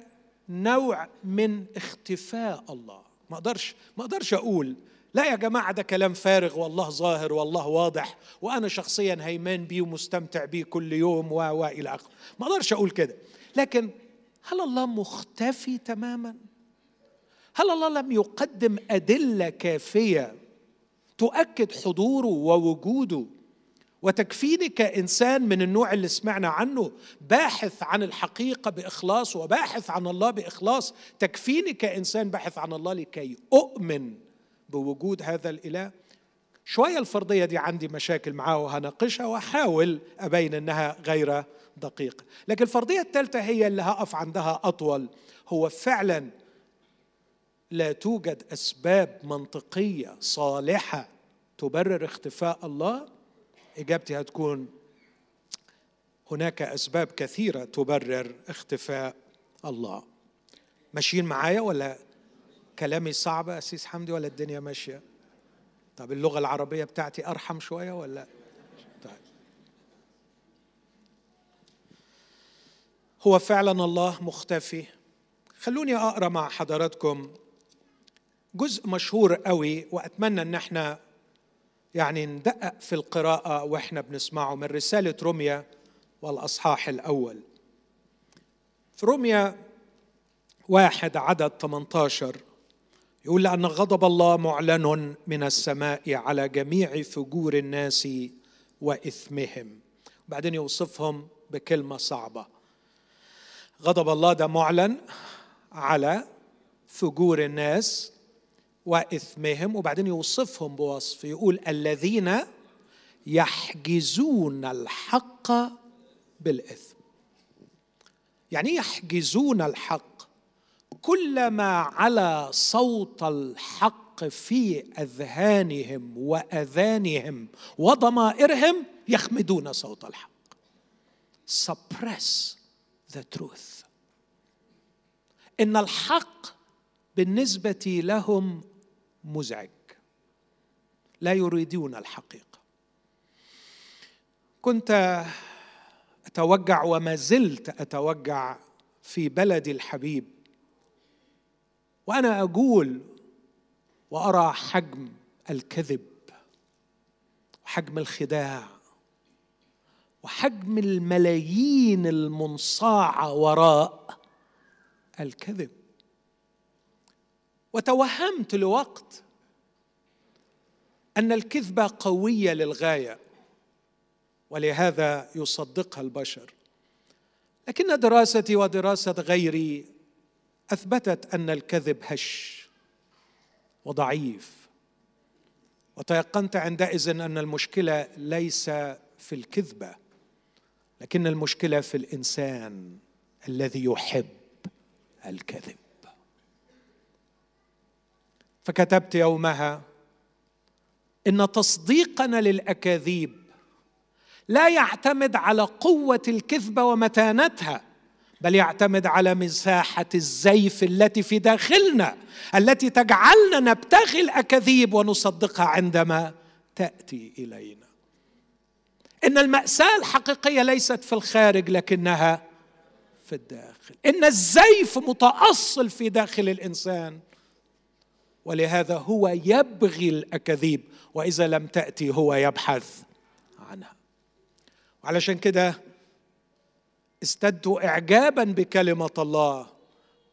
نوع من اختفاء الله. ما أقدرش ما أقدرش أقول لا يا جماعة ده كلام فارغ والله ظاهر والله واضح وأنا شخصيا هيمان بيه ومستمتع بيه كل يوم و والى آخره. ما أقدرش أقول كده. لكن هل الله مختفي تماما؟ هل الله لم يقدم أدلة كافية تؤكد حضوره ووجوده وتكفيني كإنسان من النوع اللي سمعنا عنه باحث عن الحقيقة بإخلاص وباحث عن الله بإخلاص؟ تكفيني كإنسان باحث عن الله لكي أؤمن بوجود هذا الإله؟ شوية الفرضية دي عندي مشاكل معاها وهناقشها وأحاول أبين إنها غير دقيقة. لكن الفرضية الثالثة هي اللي هقف عندها أطول. هو فعلا لا توجد أسباب منطقية صالحة تبرر اختفاء الله. إجابتي هتكون هناك أسباب كثيرة تبرر اختفاء الله. ماشيين معايا ولا كلامي صعب أسيس حمدي ولا الدنيا ماشية؟ طب اللغة العربية بتاعتي أرحم شوية ولا؟ طيب. هو فعلا الله مختفي. خلوني أقرأ مع حضراتكم جزء مشهور قوي وأتمنى إن إحنا يعني ندقق في القراءة وإحنا بنسمعه من رسالة روميا والأصحاح الأول. في روميا واحد عدد 18 يقول لأن غضب الله معلن من السماء على جميع فجور الناس وإثمهم. وبعدين يوصفهم بكلمة صعبة. غضب الله ده معلن على فجور الناس وإثمهم وبعدين يوصفهم بوصف يقول الذين يحجزون الحق بالإثم. يعني يحجزون الحق. كلما على صوت الحق في أذهانهم وأذانهم وضمائرهم يخمدون صوت الحق. Suppress the truth. إن الحق بالنسبة لهم مزعج. لا يريدون الحقيقة. كنت اتوجع وما زلت اتوجع في بلدي الحبيب. وأنا أقول وأرى حجم الكذب وحجم الخداع وحجم الملايين المنصاعة وراء الكذب. وتوهمت لوقت أن الكذبة قوية للغاية ولهذا يصدقها البشر. لكن دراستي ودراسة غيري أثبتت أن الكذب هش وضعيف. وتيقنت عندئذ أن المشكلة ليس في الكذبة لكن المشكلة في الإنسان الذي يحب الكذب. فكتبت يومها إن تصديقنا للأكاذيب لا يعتمد على قوة الكذبه ومتانتها بل يعتمد على مساحة الزيف التي في داخلنا التي تجعلنا نبتغي الأكاذيب ونصدقها عندما تأتي إلينا. إن المأساة الحقيقية ليست في الخارج لكنها في الداخل. إن الزيف متأصل في داخل الإنسان. ولهذا هو يبغي الأكاذيب وإذا لم تأتي هو يبحث عنها. وعلشان كده ازددت اعجابا بكلمة الله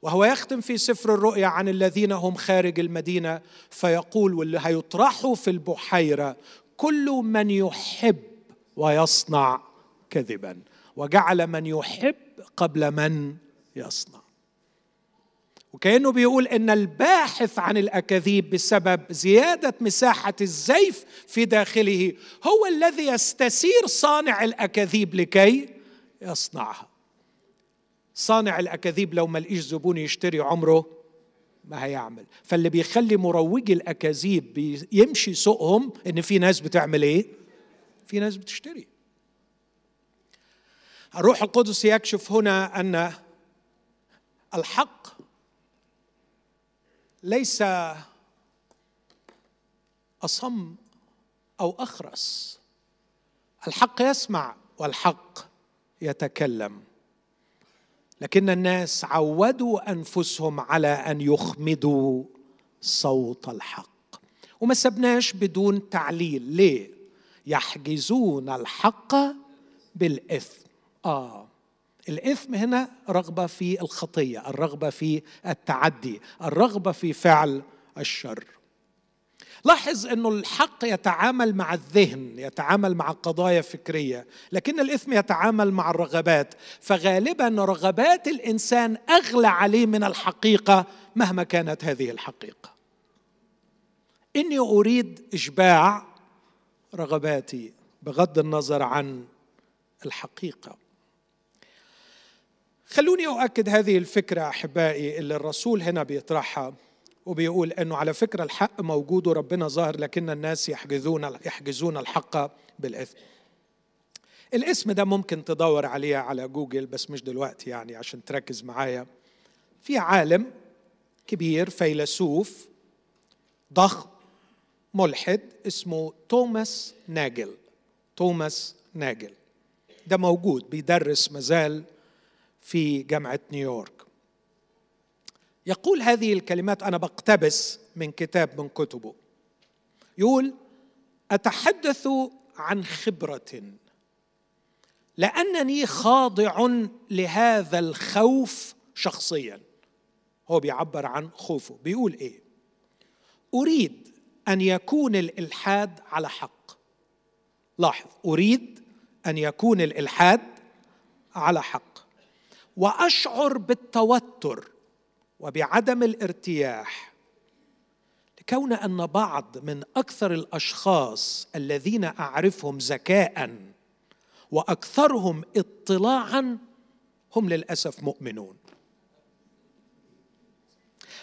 وهو يختم في سفر الرؤيا عن الذين هم خارج المدينة فيقول واللي هيطرحوا في البحيرة كل من يحب ويصنع كذبا وجعل من يحب قبل من يصنع. وكأنه بيقول إن الباحث عن الأكاذيب بسبب زيادة مساحة الزيف في داخله هو الذي يستسير صانع الأكاذيب لكي يصنعها. صانع الأكاذيب لو ما لقيش زبون يشتري عمره ما هيعمل. فاللي بيخلي مروجي الأكاذيب يمشي سوقهم إن في ناس بتعمل إيه؟ في ناس بتشتري. الروح القدس يكشف هنا أن الحق ليس أصم أو أخرس. الحق يسمع والحق يتكلم. لكن الناس عودوا أنفسهم على أن يخمدوا صوت الحق. وما سبناش بدون تعليل. ليه؟ يحجزون الحق بالإثم. آه. الإثم هنا رغبة في الخطية الرغبة في التعدي الرغبة في فعل الشر. لاحظ إنه الحق يتعامل مع الذهن يتعامل مع قضايا فكرية لكن الإثم يتعامل مع الرغبات. فغالبا رغبات الإنسان أغلى عليه من الحقيقة مهما كانت هذه الحقيقة. إني أريد إشباع رغباتي بغض النظر عن الحقيقة. خلوني أؤكد هذه الفكرة أحبائي اللي الرسول هنا بيطرحها وبيقول إنه على فكرة الحق موجود وربنا ظاهر لكن الناس يحجزون يحجزون الحق بالإثم. الاسم ده ممكن تدور عليه على جوجل بس مش دلوقتي يعني عشان تركز معايا. في عالم كبير فيلسوف ضخم ملحد اسمه توماس ناجل توماس ناجل ده موجود بيدرس مازال في جامعة نيويورك. يقول هذه الكلمات أنا بقتبس من كتاب من كتبه. يقول أتحدث عن خبرة لأنني خاضع لهذا الخوف شخصيا. هو بيعبر عن خوفه. بيقول إيه؟ أريد أن يكون الإلحاد على حق. لاحظ أريد أن يكون الإلحاد على حق. وأشعر بالتوتر وبعدم الارتياح لكون أن بعض من أكثر الأشخاص الذين أعرفهم ذكاء وأكثرهم اطلاعا هم للأسف مؤمنون.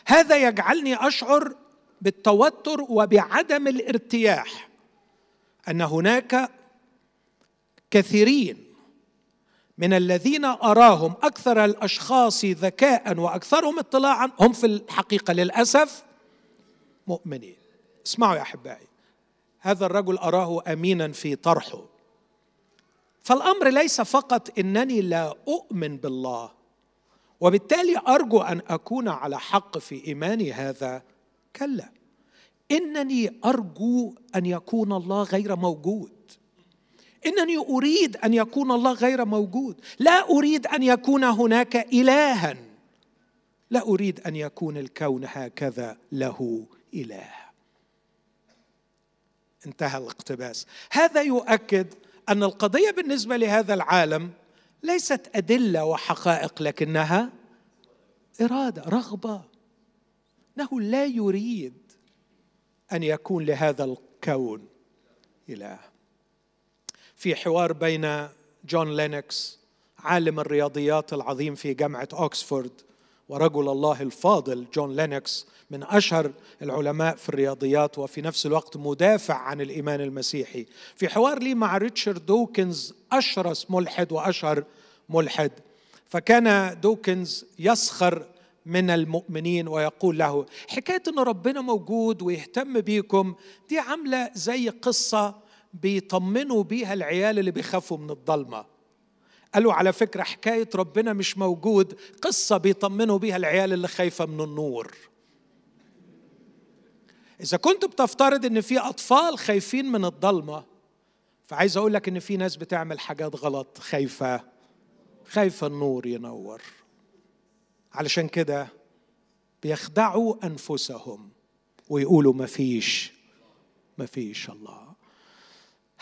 هذا يجعلني أشعر بالتوتر وبعدم الارتياح أن هناك كثيرين من الذين أراهم أكثر الأشخاص ذكاء وأكثرهم اطلاعا هم في الحقيقة للأسف مؤمنين. اسمعوا يا أحبائي هذا الرجل أراه امينا في طرحه. فالأمر ليس فقط إنني لا أؤمن بالله وبالتالي أرجو أن أكون على حق في إيماني هذا. كلا إنني أرجو أن يكون الله غير موجود. إنني أريد أن يكون الله غير موجود. لا أريد أن يكون هناك الها. لا أريد أن يكون الكون هكذا له إله. انتهى الاقتباس. هذا يؤكد أن القضية بالنسبة لهذا العالم ليست أدلة وحقائق لكنها إرادة رغبة. إنه لا يريد أن يكون لهذا الكون إله. في حوار بين جون لينوكس عالم الرياضيات العظيم في جامعة اوكسفورد ورجل الله الفاضل جون لينوكس من أشهر العلماء في الرياضيات وفي نفس الوقت مدافع عن الإيمان المسيحي. في حوار لي مع ريتشارد دوكنز أشرس ملحد وأشهر ملحد. فكان دوكنز يسخر من المؤمنين ويقول له حكاية إن ربنا موجود ويهتم بيكم دي عاملة زي قصة بيطمنوا بيها العيال اللي بيخافوا من الضلمة. قالوا على فكرة حكاية ربنا مش موجود قصة بيطمنوا بيها العيال اللي خايفة من النور. إذا كنت بتفترض إن في أطفال خايفين من الضلمة فعايز أقول لك إن في ناس بتعمل حاجات غلط خايفة خايفة النور ينور. علشان كده بيخدعوا أنفسهم ويقولوا ما فيش ما فيش الله.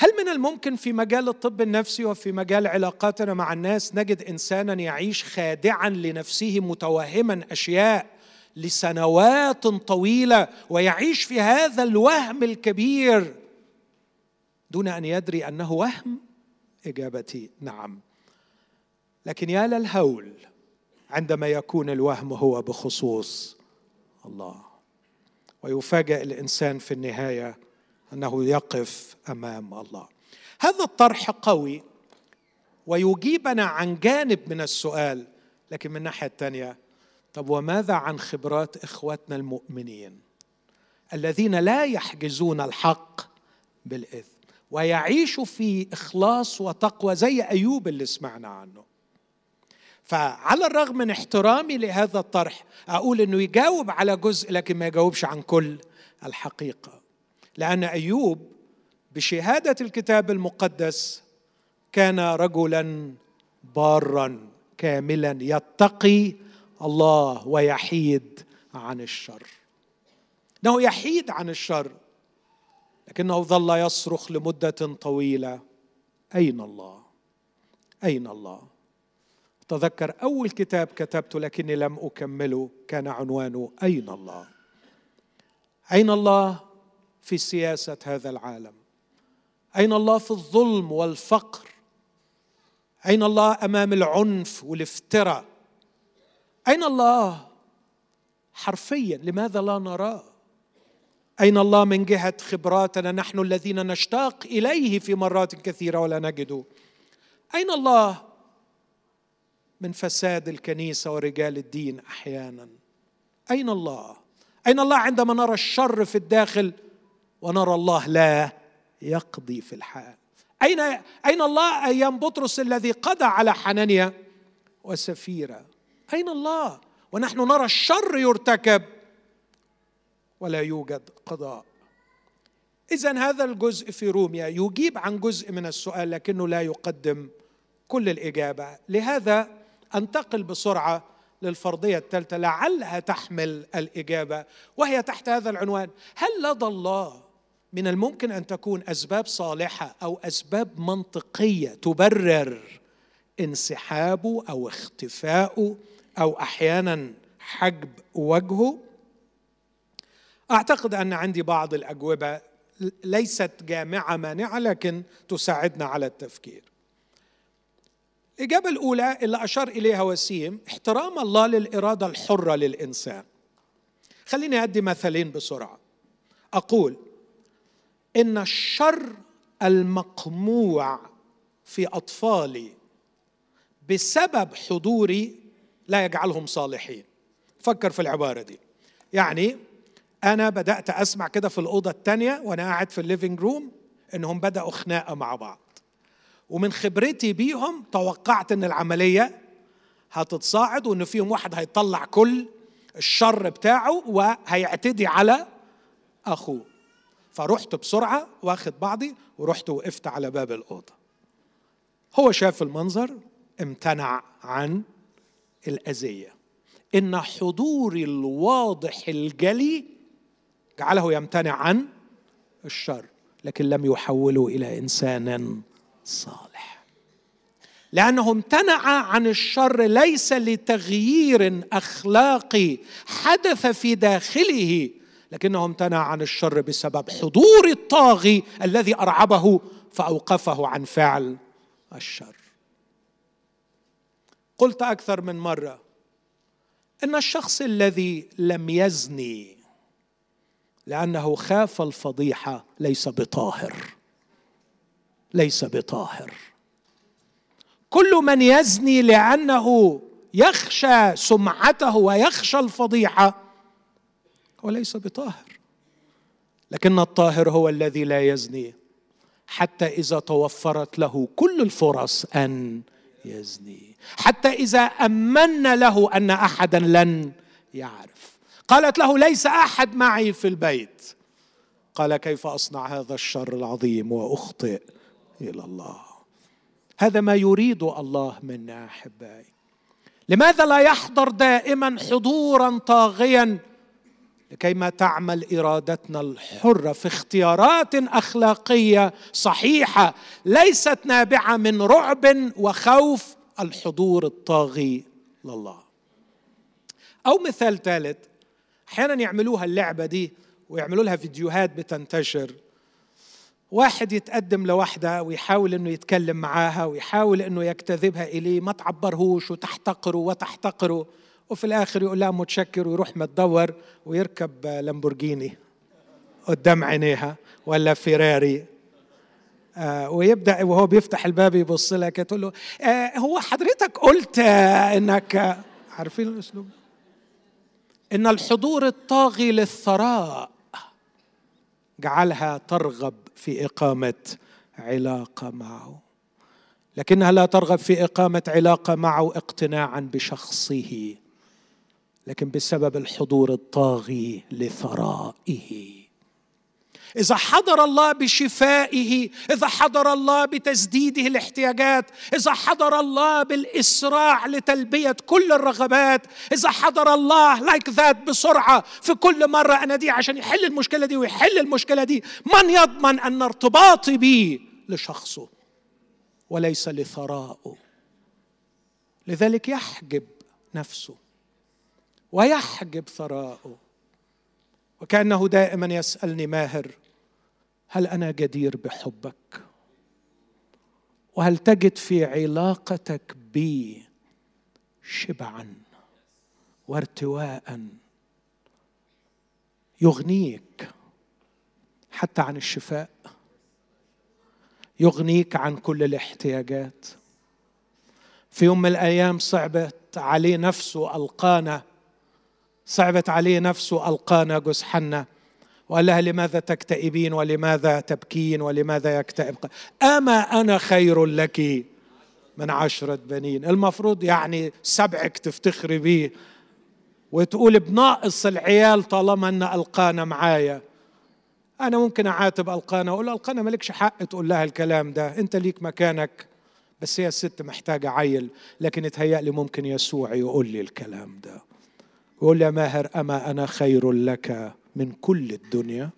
هل من الممكن في مجال الطب النفسي وفي مجال علاقاتنا مع الناس نجد إنسانا يعيش خادعا لنفسه متوهما أشياء لسنوات طويلة ويعيش في هذا الوهم الكبير دون أن يدري أنه وهم إجابتي نعم. لكن يا للهول عندما يكون الوهم هو بخصوص الله ويفاجأ الإنسان في النهاية أنه يقف أمام الله. هذا الطرح قوي ويجيبنا عن جانب من السؤال لكن من الناحية الثانية طب وماذا عن خبرات إخواتنا المؤمنين الذين لا يحجزون الحق بالإثم ويعيشوا في إخلاص وتقوى زي أيوب اللي سمعنا عنه؟ فعلى الرغم من احترامي لهذا الطرح أقول إنه يجاوب على جزء لكن ما يجاوبش عن كل الحقيقة. لأن أيوب بشهادة الكتاب المقدس كان رجلا بارا كاملا يتقي الله ويحيد عن الشر. إنه يحيد عن الشر لكنه ظل يصرخ لمدة طويلة أين الله؟ أين الله؟ تذكر أول كتاب كتبته لكني لم أكمله كان عنوانه أين الله؟ أين الله؟ في سياسة هذا العالم. أين الله في الظلم والفقر؟ أين الله أمام العنف والافتراء؟ أين الله حرفيا؟ لماذا لا نراه؟ أين الله من جهة خبراتنا؟ نحن الذين نشتاق إليه في مرات كثيرة ولا نجده أين الله من فساد الكنيسة ورجال الدين أحيانا؟ أين الله؟ أين الله عندما نرى الشر في الداخل ونرى الله لا يقضي في الحال. اين أين الله أيام بطرس الذي قضى على حنانيا وسفيره أين الله؟ ونحن نرى الشر يرتكب ولا يوجد قضاء. اذا هذا الجزء في روميا يجيب عن جزء من السؤال لكنه لا يقدم كل الإجابة. لهذا أنتقل بسرعة للفرضية الثالثة لعلها تحمل الإجابة وهي تحت هذا العنوان هل لدى الله من الممكن أن تكون أسباب صالحة أو أسباب منطقية تبرر انسحابه أو اختفائه أو أحيانا حجب وجهه. أعتقد أن عندي بعض الأجوبة ليست جامعة مانعة لكن تساعدنا على التفكير. الإجابة الأولى اللي أشار إليها وسيم احترام الله للإرادة الحرة للإنسان. خليني أدي مثلين بسرعة. أقول إن الشر المقموع في أطفالي بسبب حضوري لا يجعلهم صالحين. فكر في العبارة دي. يعني أنا بدأت أسمع كده في الأوضة الثانية وأنا قاعد في ال living room إنهم بدأوا خناقة مع بعض. ومن خبرتي بيهم توقعت إن العملية هتتصاعد وإن فيهم واحد هيطلع كل الشر بتاعه وهيعتدي على أخوه. فرحت بسرعة واخد بعضي ورحت وقفت على باب الأوضة. هو شاف المنظر امتنع عن الأذية. إن حضوري الواضح الجلي جعله يمتنع عن الشر لكن لم يحوله إلى إنسان صالح. لأنه امتنع عن الشر ليس لتغيير أخلاقي. حدث في داخله لكنه امتنع عن الشر بسبب حضور الطاغي الذي أرعبه فأوقفه عن فعل الشر. قلت أكثر من مرة إن الشخص الذي لم يزني لأنه خاف الفضيحة ليس بطاهر ليس بطاهر. كل من يزني لأنه يخشى سمعته ويخشى الفضيحة هو ليس بطاهر. لكن الطاهر هو الذي لا يزني حتى إذا توفرت له كل الفرص أن يزني. حتى إذا امنا له أن أحدا لن يعرف. قالت له ليس أحد معي في البيت. قال كيف أصنع هذا الشر العظيم وأخطئ إلى الله؟ هذا ما يريد الله منا أحبائي. لماذا لا يحضر دائما حضورا طاغيا لكيما تعمل إرادتنا الحرة في اختيارات أخلاقية صحيحة ليست نابعة من رعب وخوف الحضور الطاغي لله. أو مثال ثالث أحيانا يعملوها اللعبة دي ويعملوا لها فيديوهات بتنتشر. واحد يتقدم لواحدة ويحاول إنه يتكلم معاها ويحاول إنه يجتذبها إليه ما تعبرهوش وتحتقره وتحتقره. وفي الآخر يقول لها متشكر ويروح متدور ويركب لامبورجيني قدام عينيها ولا فيراري. آه ويبدأ وهو بيفتح الباب يبص لها كده تقول له آه هو حضرتك قلت آه إنك آه عارفين الأسلوب؟ إن الحضور الطاغي للثراء جعلها ترغب في إقامة علاقه معه. لكنها لا ترغب في إقامة علاقه معه اقتناعا بشخصه. لكن بسبب الحضور الطاغي لثرائه إذا حضر الله بشفائه إذا حضر الله بتسديده الاحتياجات إذا حضر الله بالإسراع لتلبية كل الرغبات إذا حضر الله لايك ذات بسرعة في كل مرة أنا دي عشان يحل المشكلة دي ويحل المشكلة دي من يضمن أن ارتباطي به لشخصه وليس لثرائه؟ لذلك يحجب نفسه ويحجب ثراءه وكأنه دائما يسألني ماهر هل أنا جدير بحبك؟ وهل تجد في علاقتك بي شبعا وارتواء يغنيك حتى عن الشفاء يغنيك عن كل الاحتياجات؟ في يوم من الأيام صعبت عليه نفسه القانا صعبت عليه نفسه القانا جوز حنة. وقال لها لماذا تكتئبين؟ ولماذا تبكين؟ ولماذا يكتئب؟ أما أنا خير لك من عشرة بنين. المفروض يعني سبعك تفتخري بيه. وتقول بناقص العيال طالما أن ألقانا معايا. أنا ممكن أعاتب ألقانا أقول ألقانا مالكش حق تقول لها الكلام ده. أنت ليك مكانك بس هي الست محتاجة عيل. لكن اتهيألي ممكن يسوع يقول لي الكلام ده. يقول يا ماهر أما أنا خير لك من كل الدنيا؟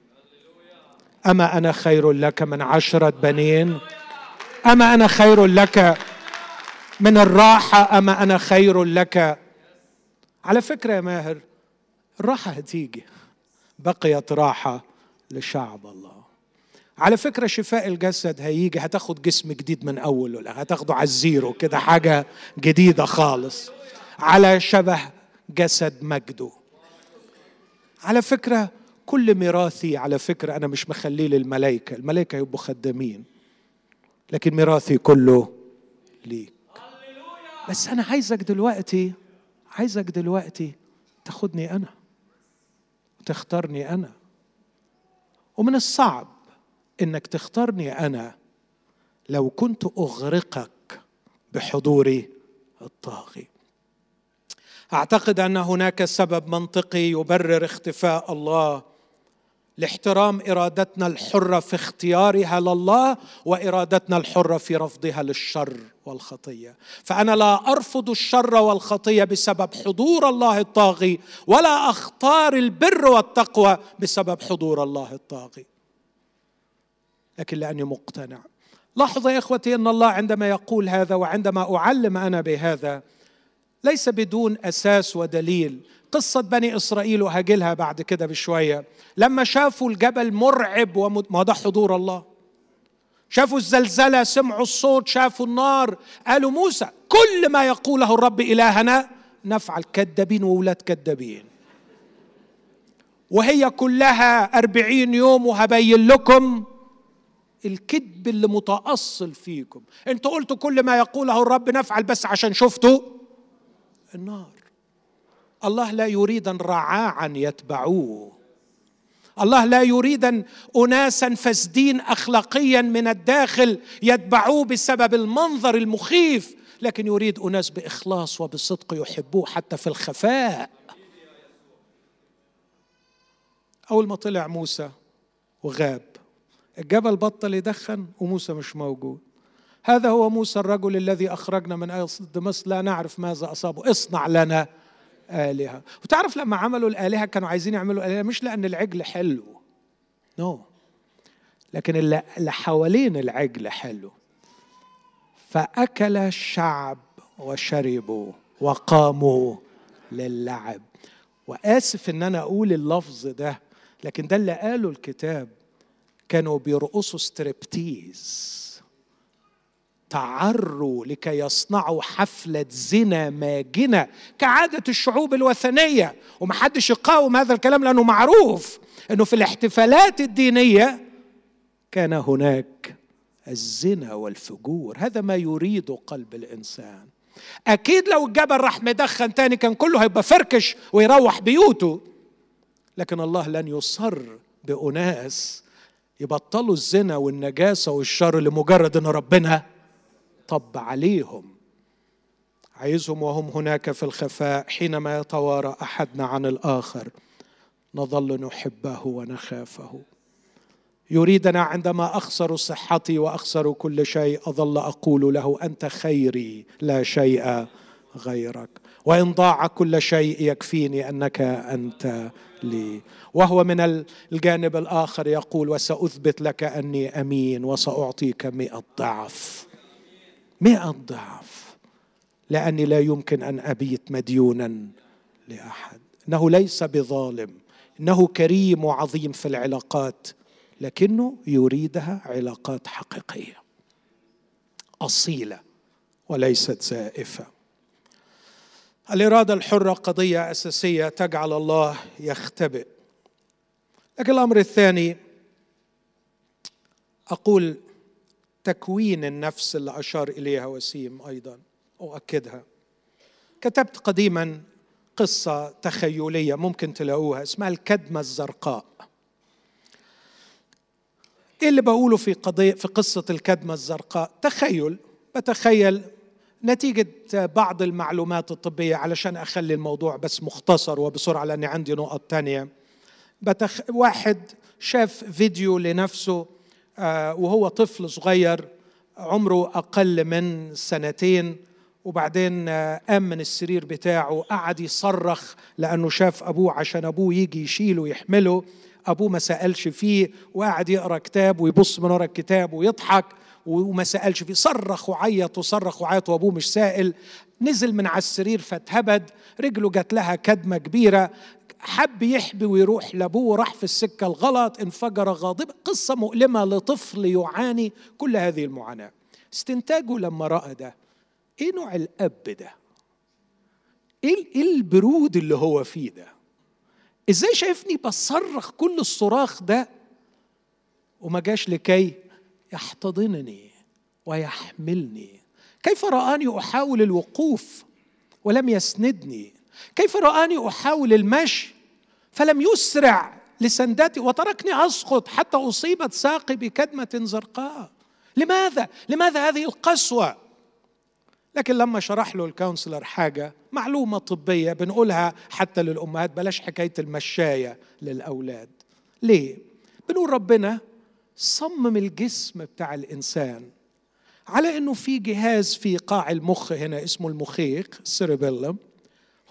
أما أنا خير لك من عشرة بنين؟ أما أنا خير لك من الراحة؟ أما أنا خير لك؟ على فكرة يا ماهر الراحة هتيجي. بقيت راحة لشعب الله. على فكرة شفاء الجسد هيجي هتاخد جسم جديد من أول ولا هتاخده على الزيرو كده حاجة جديدة خالص. على شبه جسد مجده. على فكرة كل ميراثي على فكرة أنا مش مخليه للملائكة الملائكة يبقوا خدامين لكن ميراثي كله ليك. بس أنا عايزك دلوقتي عايزك دلوقتي تاخدني أنا وتختارني أنا. ومن الصعب إنك تختارني أنا لو كنت أغرقك بحضوري الطاغي. اعتقد أن هناك سبب منطقي يبرر اختفاء الله. لاحترام إرادتنا الحرة في اختيارها لله وإرادتنا الحرة في رفضها للشر والخطية. فأنا لا أرفض الشر والخطية بسبب حضور الله الطاغي ولا أختار البر والتقوى بسبب حضور الله الطاغي. لكن لأني مقتنع. لاحظوا يا إخوتي أن الله عندما يقول هذا وعندما أعلم أنا بهذا ليس بدون أساس ودليل. قصة بني إسرائيل وهاجلها بعد كده بشوية. لما شافوا الجبل مرعب وما ده حضور الله. شافوا الزلزلة سمعوا الصوت شافوا النار. قالوا موسى كل ما يقوله الرب إلهنا نفعل كذابين وولاد كذابين وهي كلها أربعين يوم وهبين لكم الكذب اللي متأصل فيكم. أنتوا قلتوا كل ما يقوله الرب نفعل بس عشان شفتوا؟ النار. الله لا يريد رعاعا يتبعوه. الله لا يريد اناسا فاسدين اخلاقيا من الداخل يتبعوه بسبب المنظر المخيف لكن يريد أناس بإخلاص وبصدق يحبوه حتى في الخفاء. أول ما طلع موسى وغاب الجبل بطل يدخن وموسى مش موجود. هذا هو موسى الرجل الذي أخرجنا من مصر لا نعرف ماذا أصابه. اصنع لنا آلهة. وتعرف لما عملوا الآلهة كانوا عايزين يعملوا آلهة مش لأن العجل حلو. no no. لكن اللي حوالين العجل حلو. فأكل الشعب وشربوا وقاموا للعب. وآسف إن أنا أقول اللفظ ده لكن ده اللي قاله الكتاب. كانوا بيرقصوا ستريبتيز تعروا لكي يصنعوا حفلة زنا ماجنة كعادة الشعوب الوثنية. ومحدش يقاوم هذا الكلام لأنه معروف أنه في الاحتفالات الدينية كان هناك الزنا والفجور. هذا ما يريد قلب الإنسان. أكيد لو الجبل راح مدخن تاني كان كله هيبقى فركش ويروح بيوته. لكن الله لن يصر بأناس يبطلوا الزنا والنجاسة والشر لمجرد أن ربنا طب عليهم. عايزهم وهم هناك في الخفاء حينما يتوارى أحدنا عن الآخر. نظل نحبه ونخافه. يريدنا عندما أخسر صحتي وأخسر كل شيء أظل أقول له أنت خيري لا شيء غيرك. وإن ضاع كل شيء يكفيني أنك أنت لي. وهو من الجانب الآخر يقول وسأثبت لك أني أمين وسأعطيك مئة ضعف. مئة ضعف. لأني لا يمكن أن أبيت مديونا لأحد. إنه ليس بظالم. إنه كريم وعظيم في العلاقات. لكنه يريدها علاقات حقيقية. أصيلة وليست زائفة. الإرادة الحرة قضية أساسية تجعل الله يختبئ. لكن الأمر الثاني أقول تكوين النفس اللي أشار إليها وسيم أيضا أؤكدها. كتبت قديما قصة تخيلية ممكن تلاقوها اسمها الكدمة الزرقاء. إيه اللي بقوله في قضية في قصة الكدمة الزرقاء؟ تخيل بتخيل نتيجة بعض المعلومات الطبية علشان أخلي الموضوع بس مختصر وبسرعة لأني عندي نقط تانية. بتخ... واحد شاف فيديو لنفسه وهو طفل صغير عمره أقل من سنتين وبعدين آه، قام من السرير بتاعه قعد يصرخ لأنه شاف أبوه عشان أبوه يجي يشيله ويحمله. أبوه ما سألش فيه وقعد يقرأ كتاب ويبص من ورا الكتاب ويضحك. وما سألش فيه. صرخ وعيط وصرخ وعيط وأبوه مش سائل. نزل من على السرير فاتهبد. رجله جات لها كدمة كبيرة. حب يحبي ويروح لأبوه راح في السكة الغلط. انفجر غاضبا قصة مؤلمة لطفل يعاني كل هذه المعاناة. استنتاجه لما رأى ده. إيه نوع الأب ده؟ إيه, إيه البرود اللي هو فيه ده؟ إزاي شايفني بصرخ كل الصراخ ده وما جاش لكي يحتضنني ويحملني كيف رآني أحاول الوقوف ولم يسندني كيف رآني أحاول المشي فلم يسرع لسنداتي وتركني أسقط حتى أصيبت ساقي بكدمة زرقاء لماذا؟ لماذا هذه القسوة؟ لكن لما شرح له الكونسلر حاجة معلومة طبية بنقولها حتى للأمهات بلاش حكاية المشاية للأولاد ليه؟ بنقول ربنا صمم الجسم بتاع الإنسان. على إنه في جهاز في قاع المخ هنا اسمه المخيخ السيربيلم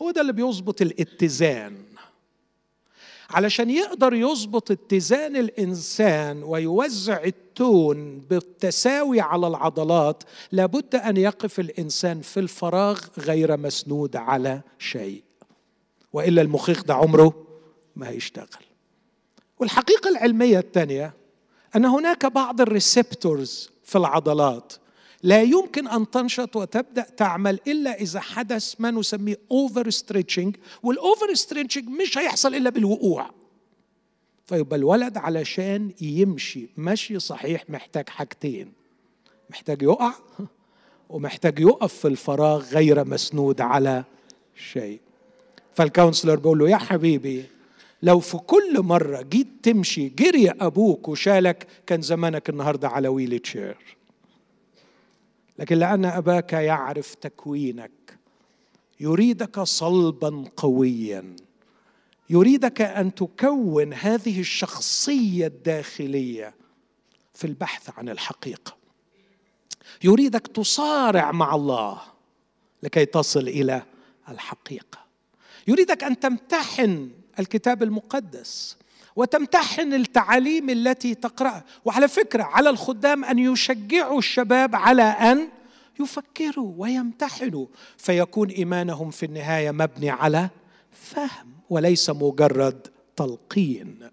هو ده اللي بيظبط الاتزان. علشان يقدر يظبط اتزان الإنسان ويوزع التون بالتساوي على العضلات لابد أن يقف الإنسان في الفراغ غير مسنود على شيء. وإلا المخيخ ده عمره ما هيشتغل. والحقيقة العلمية الثانية أن هناك بعض ال receptors في العضلات. لا يمكن أن تنشط وتبدأ تعمل إلا إذا حدث ما نسميه over stretching وال over stretching مش هيحصل إلا بالوقوع. فيبقى الولد علشان يمشي. مشي صحيح محتاج حاجتين. محتاج يقع ومحتاج يقف في الفراغ غير مسنود على شيء. فال counselor بيقول له يا حبيبي لو في كل مرة جيت تمشي جري أبوك وشالك كان زمانك النهاردة على wheelchair. لكن لأن أباك يعرف تكوينك يريدك صلبا قويا يريدك أن تكون هذه الشخصية الداخلية في البحث عن الحقيقة. يريدك تصارع مع الله لكي تصل إلى الحقيقة. يريدك أن تمتحن الكتاب المقدس وتمتحن التعاليم التي تقرأها. وعلى فكرة على الخدام أن يشجعوا الشباب على أن يفكروا ويمتحنوا. فيكون إيمانهم في النهاية مبني على فهم وليس مجرد تلقين.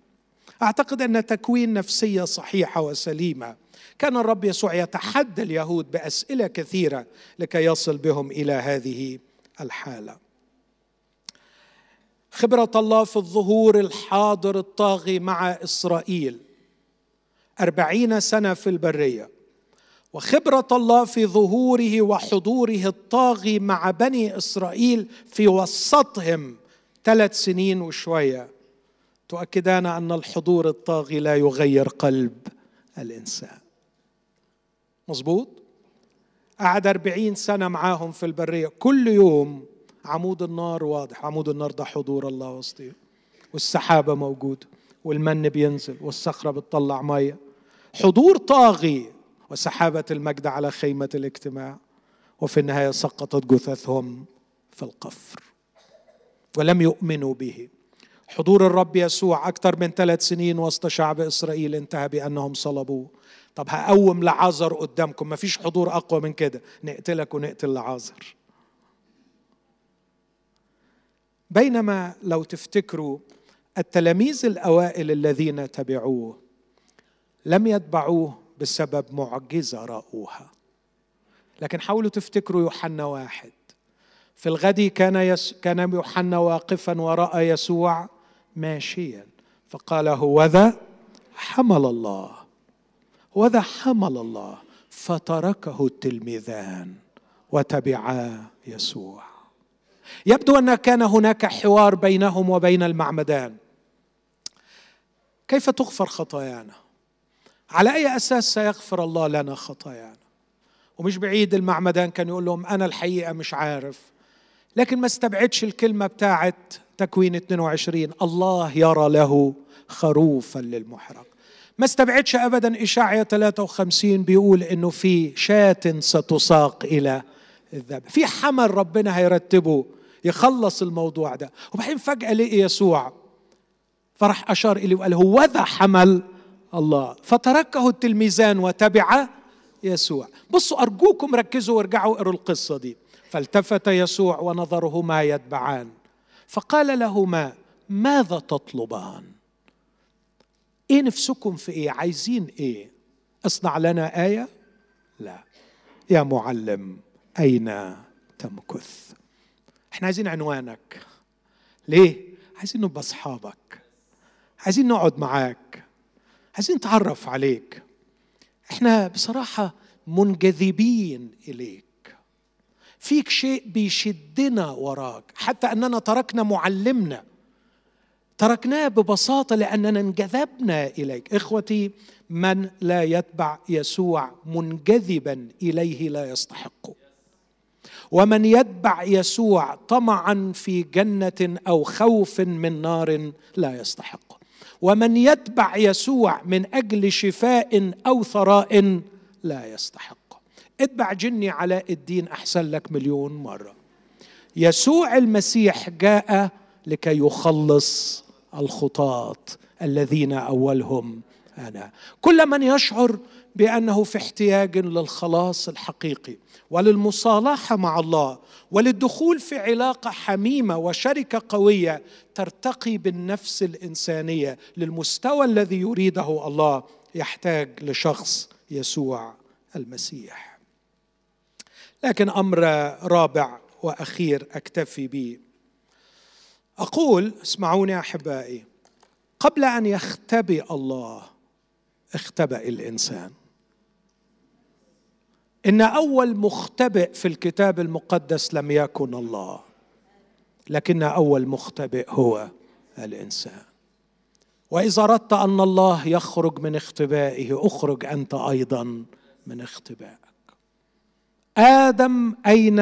أعتقد أن تكوين نفسية صحيحة وسليمة. كان الرب يسوع يتحدى اليهود بأسئلة كثيرة لكي يصل بهم إلى هذه الحالة. خبرة الله في الظهور الحاضر الطاغي مع إسرائيل. أربعين سنة في البرية. وخبرة الله في ظهوره وحضوره الطاغي مع بني إسرائيل في وسطهم ثلاث سنين وشوية. تؤكدان أن الحضور الطاغي لا يغير قلب الإنسان. مظبوط؟ قعد أربعين سنة معاهم في البرية. كل يوم عمود النار واضح. عمود النار ده حضور الله وسطيه والسحابة موجودة والمن بينزل والصخرة بتطلع مية. حضور طاغي. وسحابة المجد على خيمة الاجتماع. وفي النهاية سقطت جثثهم في القفر. ولم يؤمنوا به. حضور الرب يسوع أكثر من ثلاث سنين وسط شعب إسرائيل انتهى بأنهم صلبوه. طب هقوم لعازر قدامكم. ما فيش حضور أقوى من كده. نقتلك ونقتل لعازر. بينما لو تفتكروا التلاميذ الأوائل الذين تبعوه لم يتبعوه بسبب معجزة رأوها. لكن حاولوا تفتكروا يوحنا واحد. في الغد كان يس كان يوحنا واقفا وراى يسوع ماشيا. فقال هوذا حمل الله. هوذا حمل الله. فتركه التلميذان وتبعا يسوع. يبدو أن كان هناك حوار بينهم وبين المعمدان. كيف تغفر خطايانا؟ على أي أساس سيغفر الله لنا خطايانا؟ ومش بعيد المعمدان كان يقول لهم أنا الحقيقة مش عارف لكن ما استبعدش الكلمة بتاعت تكوين 22 الله يرى له خروفا للمحرق. ما استبعدش ابدا اشاعيا 53 بيقول إنه في شاة ستساق إلى الذبح في حمل ربنا هيرتبه يخلص الموضوع ده. وبعدين فجأة لقي يسوع فراح أشار إليه وقال هو ذا حمل الله. فتركه التلميذان وتبع يسوع. بصوا أرجوكم ركزوا وارجعوا اقروا القصة دي. فالتفت يسوع ونظرهما يتبعان. فقال لهما ماذا تطلبان؟ إيه نفسكم في إيه؟ عايزين إيه؟ اصنع لنا آية؟ لا. يا معلم أين تمكث؟ إحنا عايزين عنوانك. ليه؟ عايزين نبقى أصحابك. عايزين نقعد معاك. عايزين نتعرف عليك. إحنا بصراحة منجذبين إليك. فيك شيء بيشدنا وراك. حتى أننا تركنا معلمنا. تركناه ببساطة لأننا انجذبنا إليك. إخوتي من لا يتبع يسوع منجذبا إليه لا يستحقه ومن يتبع يسوع طمعا في جنة أو خوف من نار لا يستحقه ومن يتبع يسوع من أجل شفاء أو ثراء لا يستحقه اتبع جني علاء الدين أحسن لك مليون مرة. يسوع المسيح جاء لكي يخلص الخطاة الذين أولهم أنا. كل من يشعر بأنه في احتياج للخلاص الحقيقي وللمصالحة مع الله وللدخول في علاقة حميمة وشركة قوية ترتقي بالنفس الإنسانية للمستوى الذي يريده الله يحتاج لشخص يسوع المسيح. لكن أمر رابع وأخير أكتفي به أقول اسمعوني أحبائي قبل أن يختبئ الله اختبأ الإنسان. إن أول مختبئ في الكتاب المقدس لم يكن الله لكن أول مختبئ هو الإنسان. وإذا أردت أن الله يخرج من اختبائه أخرج أنت أيضا من اختبائك. آدم أين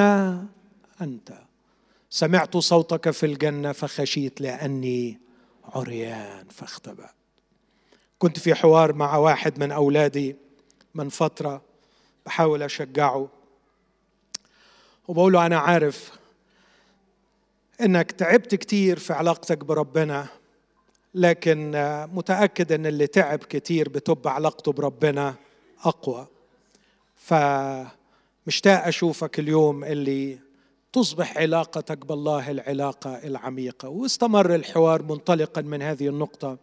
أنت؟ سمعت صوتك في الجنة فخشيت لأني عريان فاختبأت. كنت في حوار مع واحد من أولادي من فترة. بحاول أشجعه. وبقول له أنا عارف إنك تعبت كتير في علاقتك بربنا لكن متأكد إن اللي تعب كتير بتبقى علاقته بربنا أقوى. فمشتاق أشوفك اليوم اللي تصبح علاقتك بالله العلاقة العميقة. واستمر الحوار منطلقا من هذه النقطة.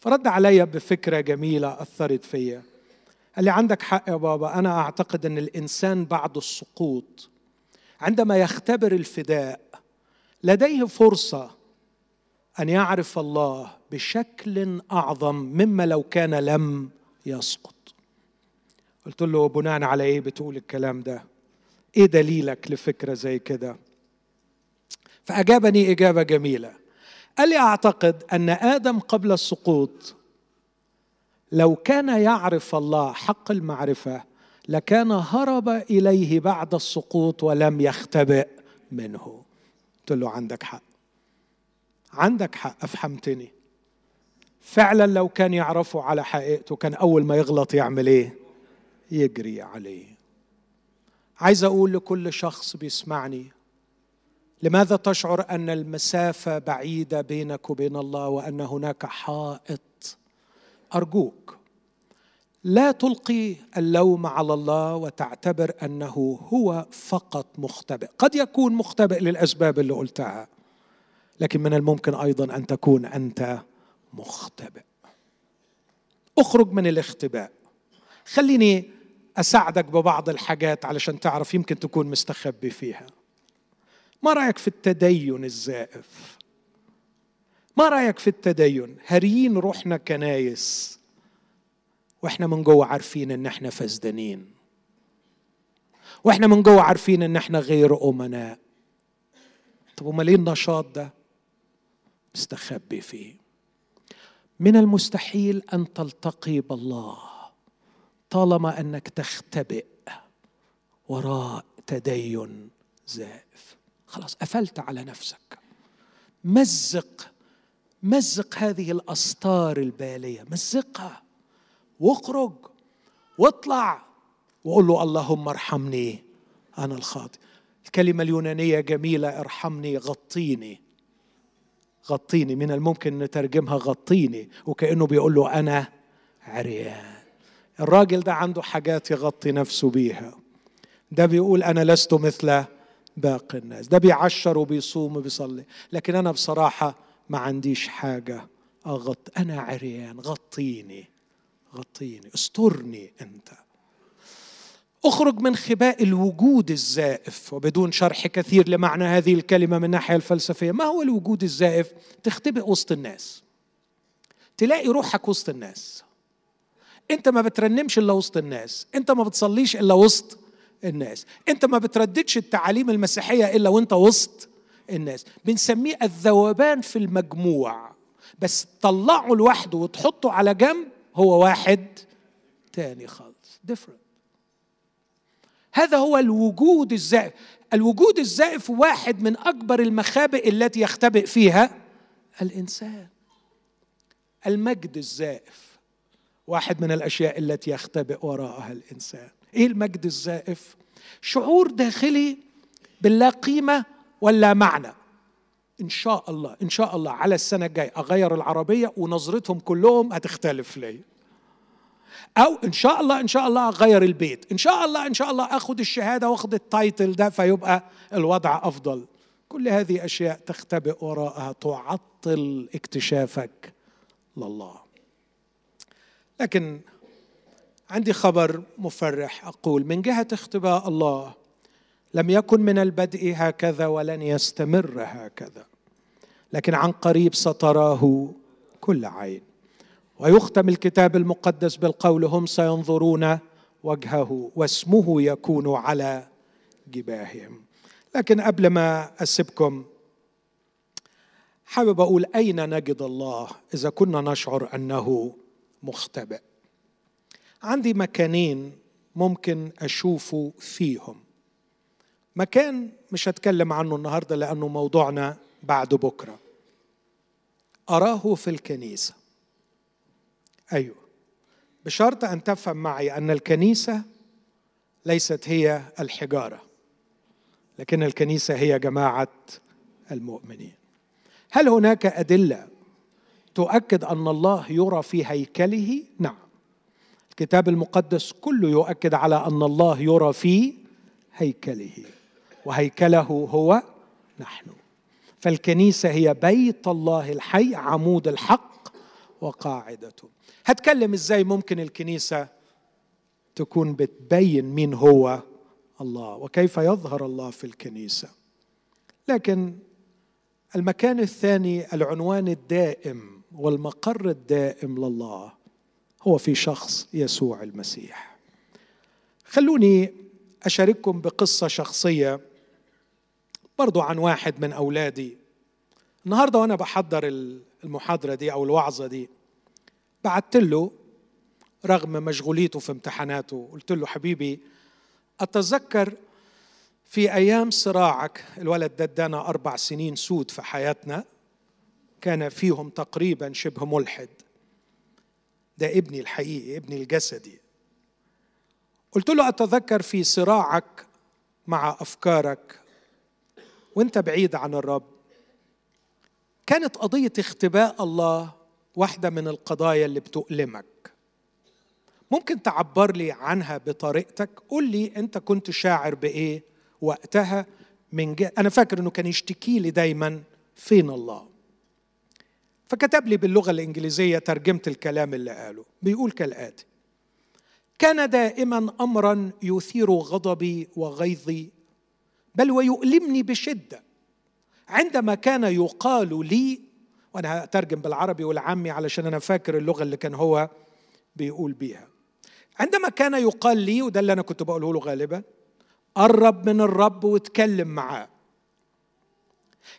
فرد علي بفكرة جميلة أثرت فيا. قال لي عندك حق يا بابا. أنا أعتقد إن الإنسان بعد السقوط عندما يختبر الفداء لديه فرصة أن يعرف الله بشكل أعظم مما لو كان لم يسقط. قلت له بناء على إيه بتقول الكلام ده؟ إيه دليلك لفكرة زي كده؟ فأجابني إجابة جميلة. قال لي أعتقد أن آدم قبل السقوط لو كان يعرف الله حق المعرفة لكان هرب إليه بعد السقوط ولم يختبئ منه. قلت له عندك حق. عندك حق أفهمتني. فعلا لو كان يعرفه على حقيقته كان أول ما يغلط يعمل إيه؟ يجري عليه. عايز أقول لكل شخص بيسمعني لماذا تشعر أن المسافة بعيدة بينك وبين الله وأن هناك حائط أرجوك لا تلقي اللوم على الله وتعتبر أنه هو فقط مختبئ. قد يكون مختبئ للأسباب اللي قلتها لكن من الممكن أيضا أن تكون أنت مختبئ. أخرج من الاختباء. خليني أساعدك ببعض الحاجات علشان تعرف يمكن تكون مستخبي فيها. ما رأيك في التدين الزائف؟ ما رأيك في التدين؟ هريين روحنا كنايس. وإحنا من جوه عارفين إن إحنا فسدانين وإحنا من جوه عارفين إن إحنا غير أمناء. طب امال إيه النشاط ده؟ مستخبي فيه. من المستحيل أن تلتقي بالله طالما أنك تختبئ وراء تدين زائف. خلاص قفلت على نفسك. مزق مزق هذه الأستار البالية مزقها. واخرج واطلع. وقول له اللهم ارحمني أنا الخاطئ. الكلمة اليونانية جميلة ارحمني غطيني. غطيني من الممكن نترجمها غطيني. وكأنه بيقول له أنا عريان. الراجل ده عنده حاجات يغطي نفسه بيها. ده بيقول أنا لست مثل باقي الناس. ده بيعشر وبيصوم وبيصلي. لكن أنا بصراحة ما عنديش حاجة أغط أنا عريان غطيني غطيني استرني أنت. أخرج من خباء الوجود الزائف وبدون شرح كثير لمعنى هذه الكلمة من الناحية الفلسفية. ما هو الوجود الزائف؟ تختبئ وسط الناس. تلاقي روحك وسط الناس. أنت ما بترنمش إلا وسط الناس. أنت ما بتصليش إلا وسط الناس. أنت ما بترددش التعاليم المسيحية إلا وأنت وسط الناس. بنسميه الذوبان في المجموع. بس تطلعه لوحده وتحطه على جنب هو واحد تاني خالص. Different. هذا هو الوجود الزائف. الوجود الزائف واحد من أكبر المخابئ التي يختبئ فيها الإنسان. المجد الزائف واحد من الأشياء التي يختبئ وراءها الإنسان. إيه المجد الزائف؟ شعور داخلي باللا قيمة ولا معنى. إن شاء الله إن شاء الله على السنة الجاية أغير العربية ونظرتهم كلهم هتختلف لي أو إن شاء الله إن شاء الله أغير البيت. إن شاء الله إن شاء الله آخد الشهادة وآخد التايتل ده فيبقى الوضع أفضل. كل هذه أشياء تختبئ وراءها تعطل اكتشافك لله. لكن عندي خبر مفرح أقول. من جهة اختباء الله لم يكن من البدء هكذا ولن يستمر هكذا. لكن عن قريب ستراه كل عين. ويختم الكتاب المقدس بالقول هم سينظرون وجهه واسمه يكون على جباههم. لكن قبل ما أسيبكم حابب أقول أين نجد الله إذا كنا نشعر أنه مختبئ؟ عندي مكانين ممكن اشوفه فيهم. مكان مش هتكلم عنه النهارده لأنه موضوعنا بعد بكرة. أراه في الكنيسة. أيوه. بشرط أن تفهم معي أن الكنيسة ليست هي الحجارة لكن الكنيسة هي جماعة المؤمنين. هل هناك أدلة تؤكد أن الله يرى في هيكله؟ نعم. الكتاب المقدس كله يؤكد على أن الله يرى في هيكله. وهيكله هو نحن. فالكنيسة هي بيت الله الحي عمود الحق وقاعدته. هتكلم إزاي ممكن الكنيسة تكون بتبين مين هو الله وكيف يظهر الله في الكنيسة؟ لكن المكان الثاني العنوان الدائم والمقر الدائم لله هو في شخص يسوع المسيح. خلوني أشارككم بقصة شخصية برضو عن واحد من أولادي. النهارده وأنا بحضر المحاضرة دي أو الوعظة دي بعت له رغم مشغوليته في امتحاناته قلت له حبيبي أتذكر في أيام صراعك الولد ده ادانا أربع سنين سود في حياتنا كان فيهم تقريبا شبه ملحد. ده ابني الحقيقي ابني الجسدي. قلت له أتذكر في صراعك مع أفكارك وانت بعيد عن الرب. كانت قضية اختباء الله واحدة من القضايا اللي بتؤلمك. ممكن تعبر لي عنها بطريقتك؟ قول لي انت كنت شاعر بإيه وقتها؟ من جهة أنا فاكر إنه كان يشتكي لي دايما فين الله؟ فكتب لي باللغة الإنجليزية ترجمت الكلام اللي قاله. بيقول كالآتي كان دائما امرا يثير غضبي وغيظي بل ويؤلمني بشدة. عندما كان يقال لي وأنا هترجم بالعربي والعامي علشان أنا فاكر اللغة اللي كان هو بيقول بيها. عندما كان يقال لي وده اللي أنا كنت بقوله له غالبا قرب من الرب واتكلم معاه.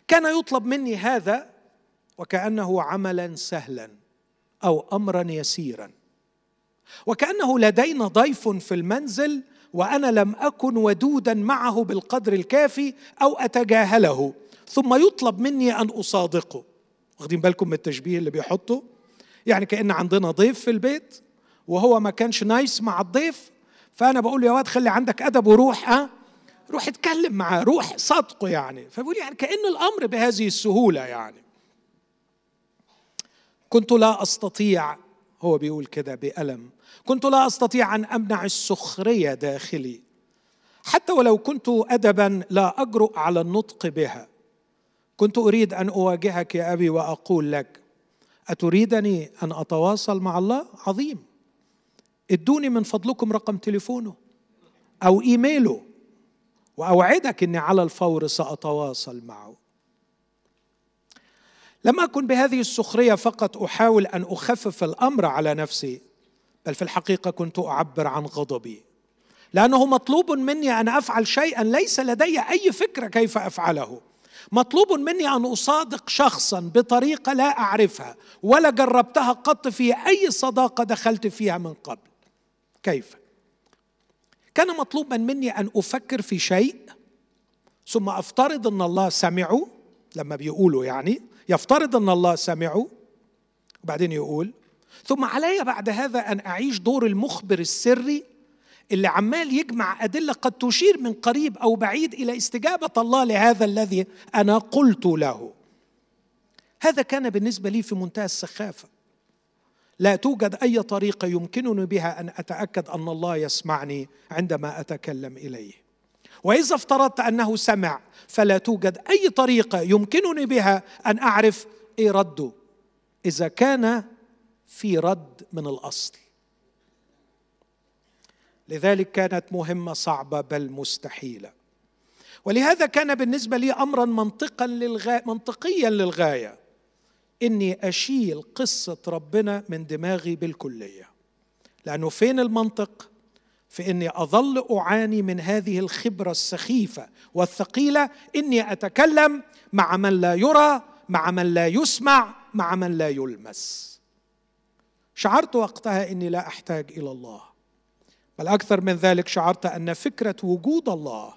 كان يطلب مني هذا وكأنه عملا سهلا أو امرا يسيرا. وكأنه لدينا ضيف في المنزل وأنا لم أكن ودودا معه بالقدر الكافي أو أتجاهله. ثم يطلب مني أن أصادقه. واخدين بالكم من التشبيه اللي بيحطه؟ يعني كأن عندنا ضيف في البيت وهو ما كانش نايس مع الضيف فأنا بقول له يا واد خلي عندك أدب وروح ها؟ روح اتكلم معاه روح صدقه يعني. فبقول يعني كأن الأمر بهذه السهولة يعني. كنت لا أستطيع هو بيقول كده بألم كنت لا أستطيع أن أمنع السخرية داخلي. حتى ولو كنت أدبا لا أجرؤ على النطق بها. كنت أريد أن أواجهك يا أبي وأقول لك أتريدني أن أتواصل مع الله؟ عظيم. ادوني من فضلكم رقم تليفونه أو إيميله وأوعدك إني على الفور سأتواصل معه. لم أكن بهذه السخرية فقط أحاول أن أخفف الأمر على نفسي. بل في الحقيقة كنت أعبر عن غضبي. لأنه مطلوب مني أن أفعل شيئا ليس لدي أي فكرة كيف أفعله. مطلوب مني أن أصادق شخصا بطريقة لا أعرفها ولا جربتها قط في أي صداقة دخلت فيها من قبل. كيف؟ كان مطلوبا مني أن أفكر في شيء ثم أفترض أن الله سمعه لما بيقولوا يعني يفترض أن الله سمعه وبعدين يقول ثم علي بعد هذا أن أعيش دور المخبر السري اللي عمال يجمع أدلة قد تشير من قريب أو بعيد إلى استجابة الله لهذا الذي أنا قلت له. هذا كان بالنسبة لي في منتهى السخافة. لا توجد أي طريقة يمكنني بها أن أتأكد أن الله يسمعني عندما أتكلم إليه. وإذا افترضت أنه سمع فلا توجد أي طريقة يمكنني بها أن أعرف إيه رده إذا كان في رد من الأصل. لذلك كانت مهمة صعبة بل مستحيلة. ولهذا كان بالنسبة لي امرا منطقا للغايه منطقيا للغاية. إني أشيل قصة ربنا من دماغي بالكلية. لأنه فين المنطق؟ في إني أظل أعاني من هذه الخبرة السخيفة والثقيلة. إني أتكلم مع من لا يرى مع من لا يسمع مع من لا يلمس. شعرت وقتها إني لا أحتاج إلى الله. بل أكثر من ذلك شعرت أن فكرة وجود الله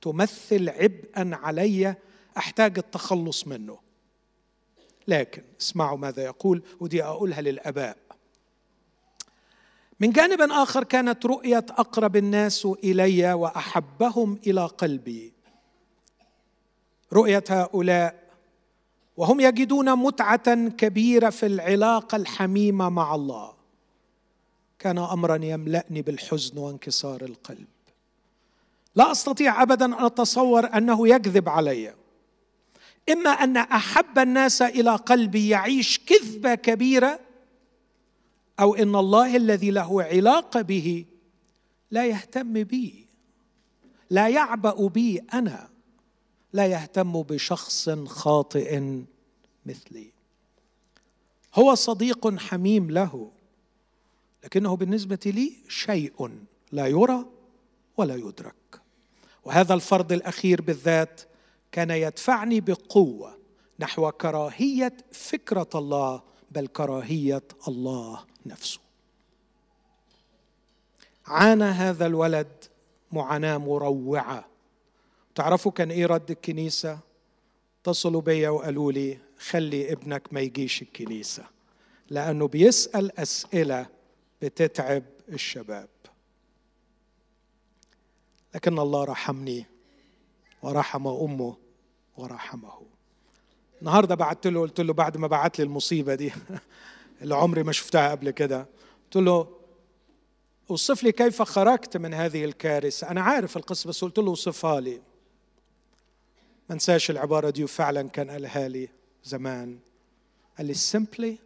تمثل عبئا علي أحتاج التخلص منه. لكن اسمعوا ماذا يقول ودي أقولها للأباء. من جانب آخر كانت رؤية أقرب الناس إلي وأحبهم إلى قلبي. رؤية هؤلاء وهم يجدون متعة كبيرة في العلاقة الحميمة مع الله. كان امرا يملأني بالحزن وانكسار القلب. لا أستطيع ابدا أن أتصور أنه يكذب علي. إما أن أحب الناس إلى قلبي يعيش كذبة كبيرة أو إن الله الذي له علاقة به لا يهتم بي لا يعبأ بي أنا. لا يهتم بشخص خاطئ مثلي. هو صديق حميم له لكنه بالنسبة لي شيء لا يرى ولا يدرك. وهذا الفرض الأخير بالذات كان يدفعني بقوة نحو كراهية فكرة الله بل كراهية الله نفسه. عانى هذا الولد معاناة مروعة. تعرفوا كان إيه رد الكنيسة؟ اتصلوا بيا وقالوا لي خلي ابنك ما يجيش الكنيسة لأنه بيسأل أسئلة بتتعب الشباب. لكن الله رحمني ورحم أمه ورحمه. النهارده بعت له قلت له بعد ما بعت لي المصيبة دي اللي عمري ما شفتها قبل كده قلت له أوصف لي كيف خرجت من هذه الكارثة. أنا عارف القصة بس قلت له أوصفها لي. ما انساش العبارة دي وفعلا كان قالها لي زمان. قال لي simply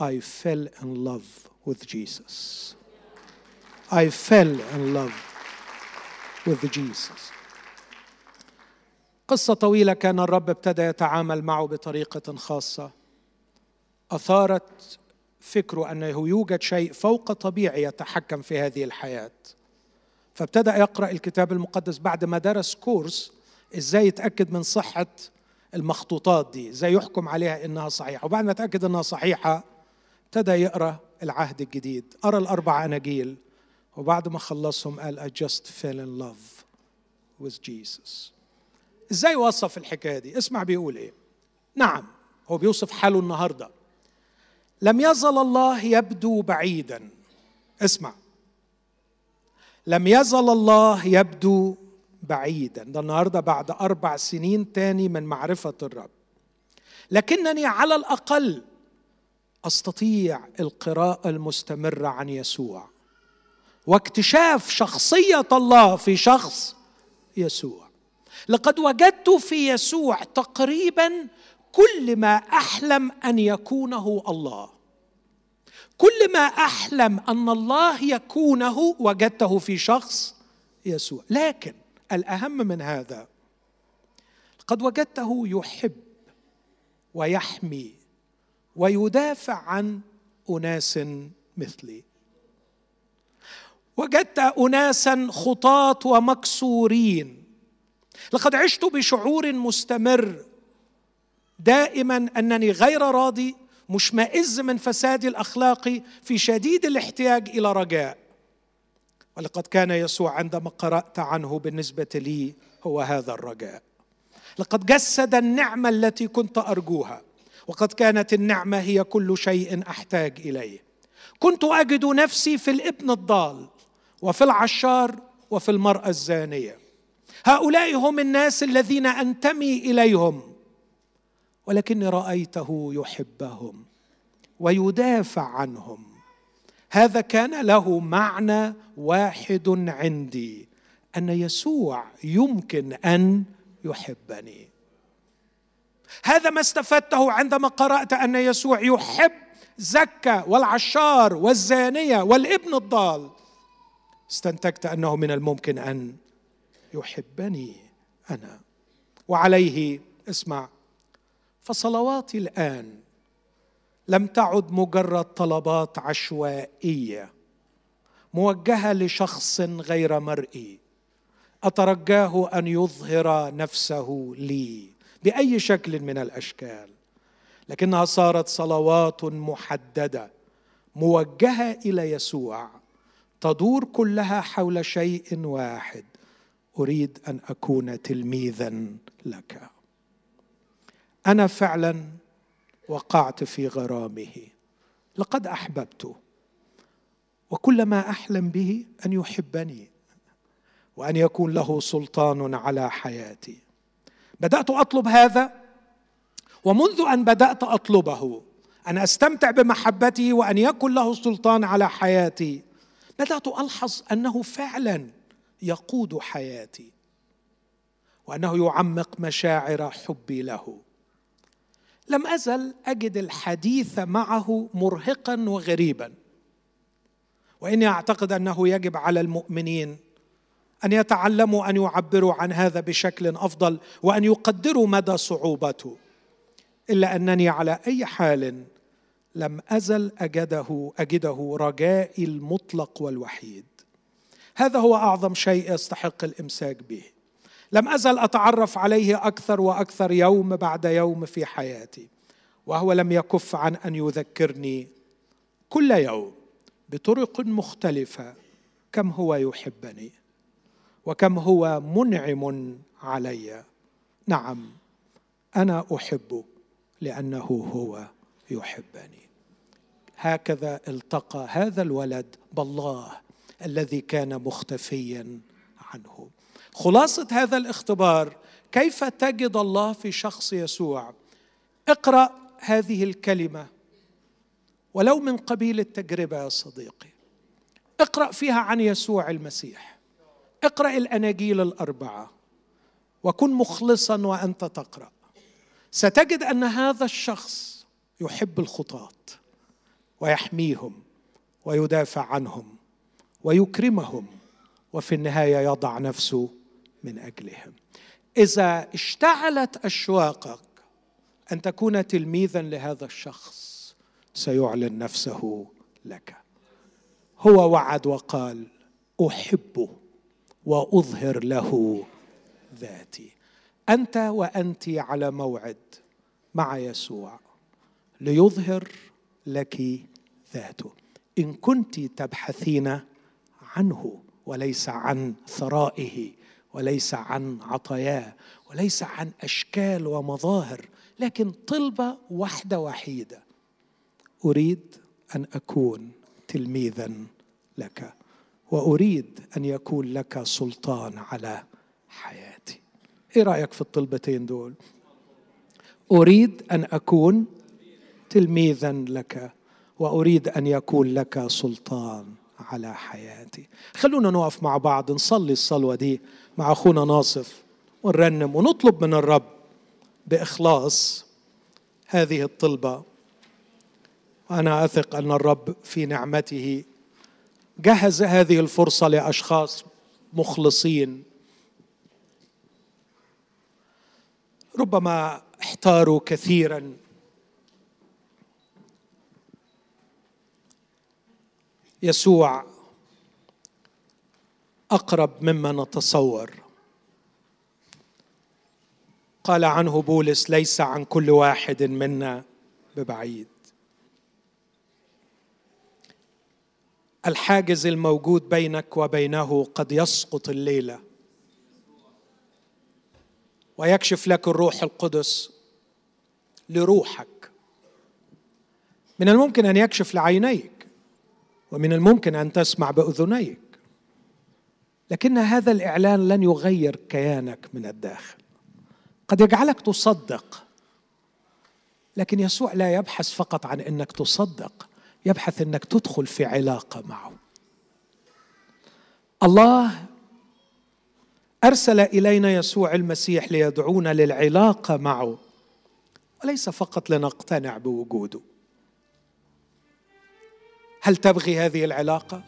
I fell in love with Jesus. I fell in love with Jesus. قصة طويلة كان الرب ابتدى يتعامل معه بطريقة خاصة. أثارت فكره أنه يوجد شيء فوق طبيعي يتحكم في هذه الحياة. فابتدأ يقرأ الكتاب المقدس بعد ما درس كورس إزاي يتأكد من صحة المخطوطات دي؟ إزاي يحكم عليها إنها صحيحة؟ وبعد ما تأكد إنها صحيحة ابتدى يقرأ العهد الجديد قرأ الأربع أناجيل وبعد ما خلصهم قال I just fell in love with Jesus. إزاي وصف الحكاية دي؟ اسمع بيقول إيه. نعم هو بيوصف حاله النهارده. لم يزل الله يبدو بعيدا. اسمع. لم يزل الله يبدو بعيدا. ده النهارده بعد أربع سنين تاني من معرفة الرب. لكنني على الأقل أستطيع القراءة المستمرة عن يسوع واكتشاف شخصية الله في شخص يسوع. لقد وجدت في يسوع تقريبا كل ما أحلم أن يكونه الله. كل ما أحلم أن الله يكونه وجدته في شخص يسوع. لكن الأهم من هذا. قد وجدته يحب ويحمي ويدافع عن أناس مثلي. وجدت اناسا خطاة ومكسورين. لقد عشت بشعور مستمر. دائما أنني غير راضي مشمئز من فسادي الاخلاقي في شديد الاحتياج إلى رجاء. ولقد كان يسوع عندما قرأت عنه بالنسبة لي هو هذا الرجاء. لقد جسد النعمة التي كنت أرجوها وقد كانت النعمة هي كل شيء أحتاج إليه. كنت أجد نفسي في الابن الضال وفي العشار وفي المرأة الزانية. هؤلاء هم الناس الذين أنتمي إليهم ولكني رأيته يحبهم ويدافع عنهم. هذا كان له معنى واحد عندي أن يسوع يمكن أن يحبني. هذا ما استفدته عندما قرأت أن يسوع يحب زكا والعشار والزانية والابن الضال. استنتجت أنه من الممكن أن يحبني أنا. وعليه اسمع فصلواتي الآن لم تعد مجرد طلبات عشوائية موجهة لشخص غير مرئي. أترجاه أن يظهر نفسه لي بأي شكل من الأشكال. لكنها صارت صلوات محددة موجهة إلى يسوع تدور كلها حول شيء واحد. أريد أن أكون تلميذا لك. أنا فعلا وقعت في غرامه. لقد احببته وكل ما أحلم به أن يحبني وأن يكون له سلطان على حياتي. بدأت أطلب هذا ومنذ أن بدأت أطلبه أن أستمتع بمحبته وأن يكن له سلطان على حياتي بدأت ألحظ أنه فعلا يقود حياتي وأنه يعمق مشاعر حبي له. لم أزل أجد الحديث معه مرهقا وغريبا. وإني أعتقد أنه يجب على المؤمنين أن يتعلموا أن يعبروا عن هذا بشكل أفضل وأن يقدروا مدى صعوبته إلا أنني على أي حال لم أزل أجده أجده رجائي المطلق والوحيد. هذا هو أعظم شيء يستحق الإمساك به. لم أزل أتعرف عليه أكثر وأكثر يوم بعد يوم في حياتي وهو لم يكف عن أن يذكرني كل يوم بطرق مختلفة كم هو يحبني وكم هو منعم علي. نعم أنا احبه لأنه هو يحبني. هكذا التقى هذا الولد بالله الذي كان مختفيا عنه. خلاصة هذا الاختبار كيف تجد الله في شخص يسوع؟ اقرأ هذه الكلمة. ولو من قبيل التجربة يا صديقي. اقرأ فيها عن يسوع المسيح. اقرأ الأناجيل الأربعة. وكن مخلصا وأنت تقرأ. ستجد أن هذا الشخص يحب الخطاة ويحميهم ويدافع عنهم ويكرمهم وفي النهاية يضع نفسه من اجلهم إذا اشتعلت أشواقك أن تكون تلميذا لهذا الشخص سيعلن نفسه لك. هو وعد وقال احبه وأظهر له ذاتي. أنت وأنت على موعد مع يسوع ليظهر لك ذاته. إن كنت تبحثين عنه وليس عن ثرائه وليس عن عطاياه وليس عن أشكال ومظاهر لكن طلبة واحدة وحيدة. أريد أن أكون تلميذا لك وأريد أن يكون لك سلطان على حياتي. إيه رأيك في الطلبتين دول؟ أريد أن أكون تلميذا لك وأريد أن يكون لك سلطان على حياتي. خلونا نقف مع بعض نصلي الصلوة دي مع أخونا ناصف ونرنم ونطلب من الرب بإخلاص هذه الطلبة. وأنا أثق أن الرب في نعمته. جهز هذه الفرصة لأشخاص مخلصين. ربما احتاروا كثيرا. يسوع أقرب مما نتصور. قال عنه بولس ليس عن كل واحد منا ببعيد. الحاجز الموجود بينك وبينه قد يسقط الليلة ويكشف لك الروح القدس لروحك. من الممكن أن يكشف لعينيك. ومن الممكن أن تسمع بأذنيك. لكن هذا الإعلان لن يغير كيانك من الداخل. قد يجعلك تصدق لكن يسوع لا يبحث فقط عن إنك تصدق يبحث إنك تدخل في علاقة معه. الله أرسل إلينا يسوع المسيح ليدعونا للعلاقة معه وليس فقط لنقتنع بوجوده. هل تبغي هذه العلاقة؟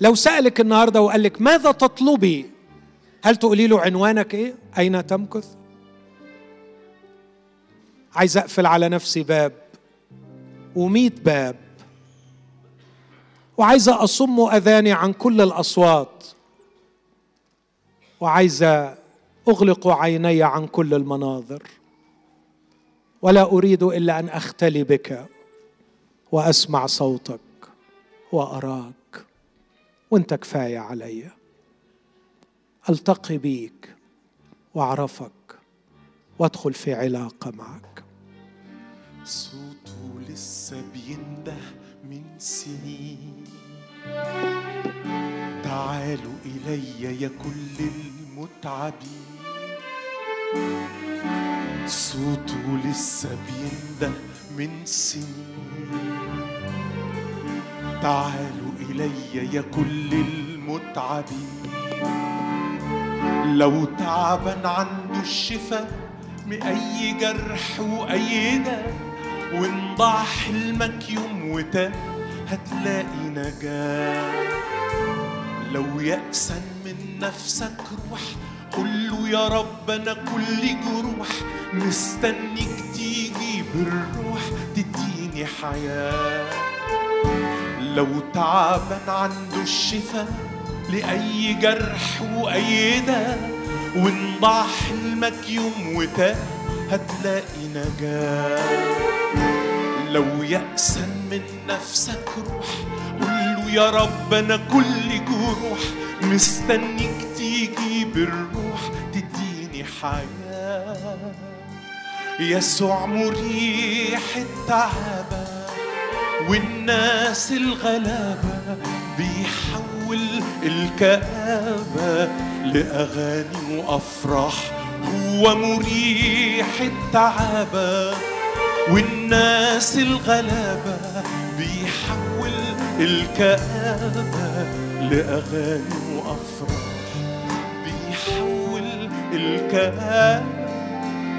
لو سألك النهارده وقال لك ماذا تطلبي هل تقولي له عنوانك إيه؟ أين تمكث؟ عايز أقفل على نفسي باب وميت باب وعايزة أصم أذاني عن كل الأصوات وعايزة أغلق عيني عن كل المناظر ولا أريد إلا أن أختلي بك. وأسمع صوتك وأراك وأنت كفاية علي. ألتقي بيك وأعرفك وأدخل في علاقة معك. صوته لسه بينده من سنين. تعالوا إلي يا كل المتعبين. صوته لسه بينده من سنين. تعالوا إلي يا كل المتعبين لو تعبان عنده الشفاء من أي جرح وأي داء وإن ضاع حلمك يوم وتاه هتلاقي نجاة. لو يأسا من نفسك روح قل له يا رب أنا كل جروح مستنيك تيجي بالروح تديني حياة. لو تعبان عنده الشفاء لأي جرح وأي داء وإن حلمك يوم وتاه هتلاقي نجاة. لو يأسا من نفسك روح قول يا رب أنا كل جروح مستنيك تيجي بالروح تديني حياة. يسوع مريح التعبة والناس الغلابة بيحول الكآبة لأغاني وأفراح هو مريح التعبة والناس الغلابة بيحول الكآبة لأغاني وأفراح. بيحول الكآبة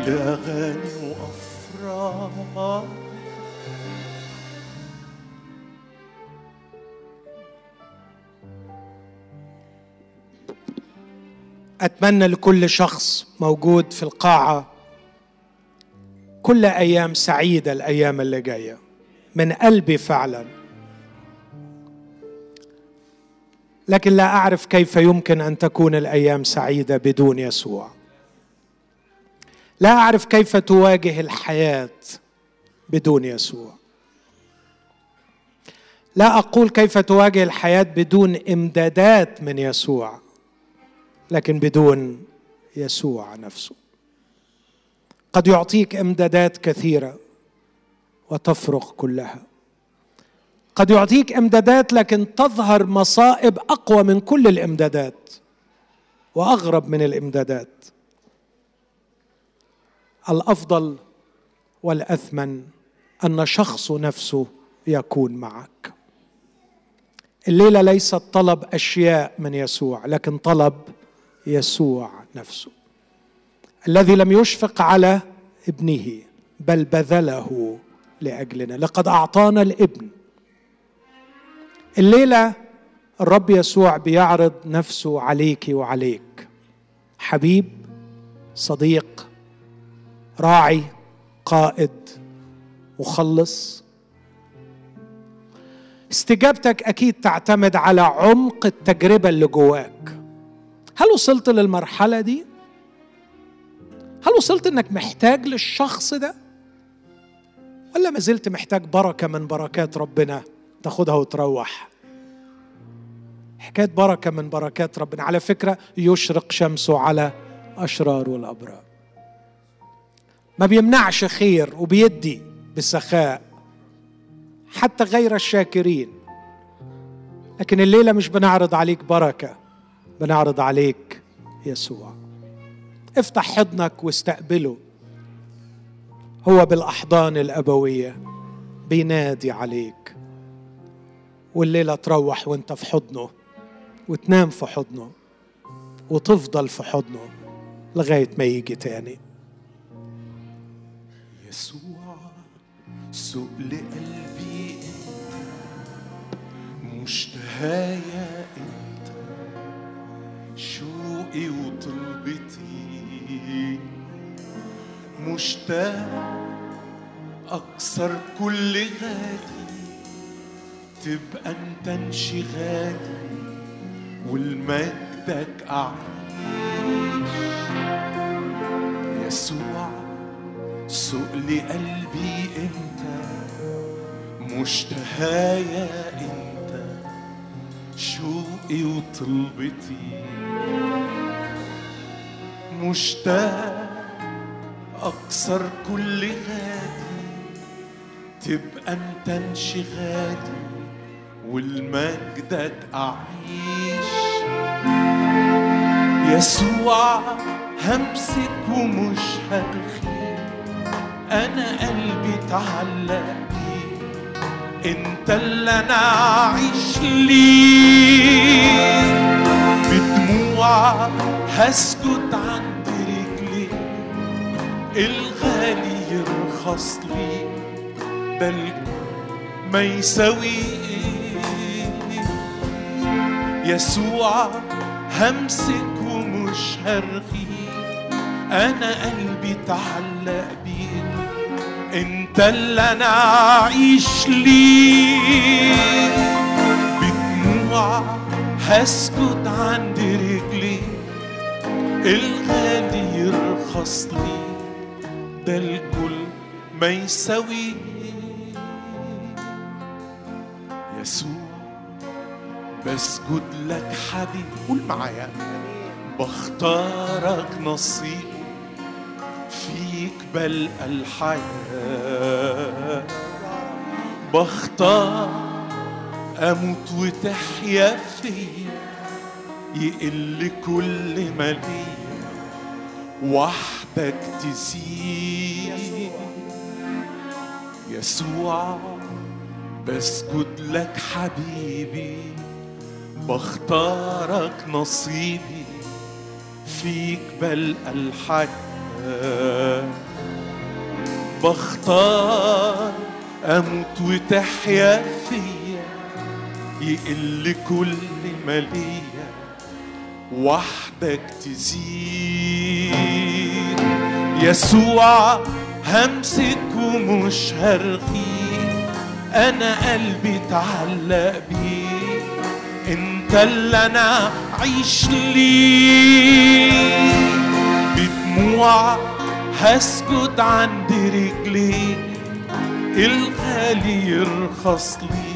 لأغاني وأفراح. أتمنى لكل شخص موجود في القاعة كل أيام سعيدة الأيام اللي جاية. من قلبي فعلا. لكن لا أعرف كيف يمكن أن تكون الأيام سعيدة بدون يسوع. لا أعرف كيف تواجه الحياة بدون يسوع. لا أقول كيف تواجه الحياة بدون إمدادات من يسوع. لكن بدون يسوع نفسه. قد يعطيك إمدادات كثيرة وتفرغ كلها. قد يعطيك إمدادات لكن تظهر مصائب أقوى من كل الإمدادات وأغرب من الإمدادات. الأفضل والأثمن أن شخص نفسه يكون معك. الليلة ليست طلب أشياء من يسوع لكن طلب يسوع نفسه الذي لم يشفق على ابنه بل بذله لأجلنا. لقد أعطانا الابن. الليلة الرب يسوع بيعرض نفسه عليك وعليك. حبيب صديق راعي قائد مخلص. استجابتك أكيد تعتمد على عمق التجربة اللي جواك. هل وصلت للمرحلة دي؟ هل وصلت إنك محتاج للشخص ده؟ ولا ما زلت محتاج بركة من بركات ربنا تاخدها وتروح؟ حكاية بركة من بركات ربنا. على فكرة يشرق شمسه على أشرار والابرار ما بيمنعش خير وبيدي بسخاء حتى غير الشاكرين. لكن الليلة مش بنعرض عليك بركة. بنعرض عليك يسوع. افتح حضنك واستقبله. هو بالأحضان الأبوية بينادي عليك. والليلة تروح وانت في حضنه وتنام في حضنه وتفضل في حضنه لغاية ما يجي تاني. يسوع سوق لقلبي انت مشتهايا انت شوقي وطلبتي مشتاق اكسر كل غالي تبقى أنت انشغالي والمجدك اعيش يسوع سوق لقلبي أنت مشتهايا انت شوقي وطلبتي مشتاق اكسر كل غادي. تبقى أنت انشغالي والمجدك أعيش. يسوع همسك ومش هرخي أنا قلبي تعلق إنت اللي أنا اعيش ليك بدموع هسكت عند رجلي. الغالي يرخص لي بل ما يساويه يسوع همسك ومش هرغي. أنا قلبي تعلق بيك. انت اللي أنا اعيش ليك بدموع هسكت عند رجلي. الغالي يرخص لي. ده الكل ما يساويه يسوع بسجد لك حبيبي قول معايا. بختارك نصيب. فيك بلقى الحياة. بختار أموت وتحيا فيا يقل كل ما ليا وحدك تزيد. يسوع بسجد لك حبيبي بختارك نصيبي. فيك بلقى الحياة. بختار أموت وتحيا فيا يقل كل ما ليا وحدك تزيد. يسوع همسك ومش هرغي أنا قلبي تعلق بيك. انت اللي أنا عيش ليك. بدموع هسجد عند رجليك الغالي يرخص لي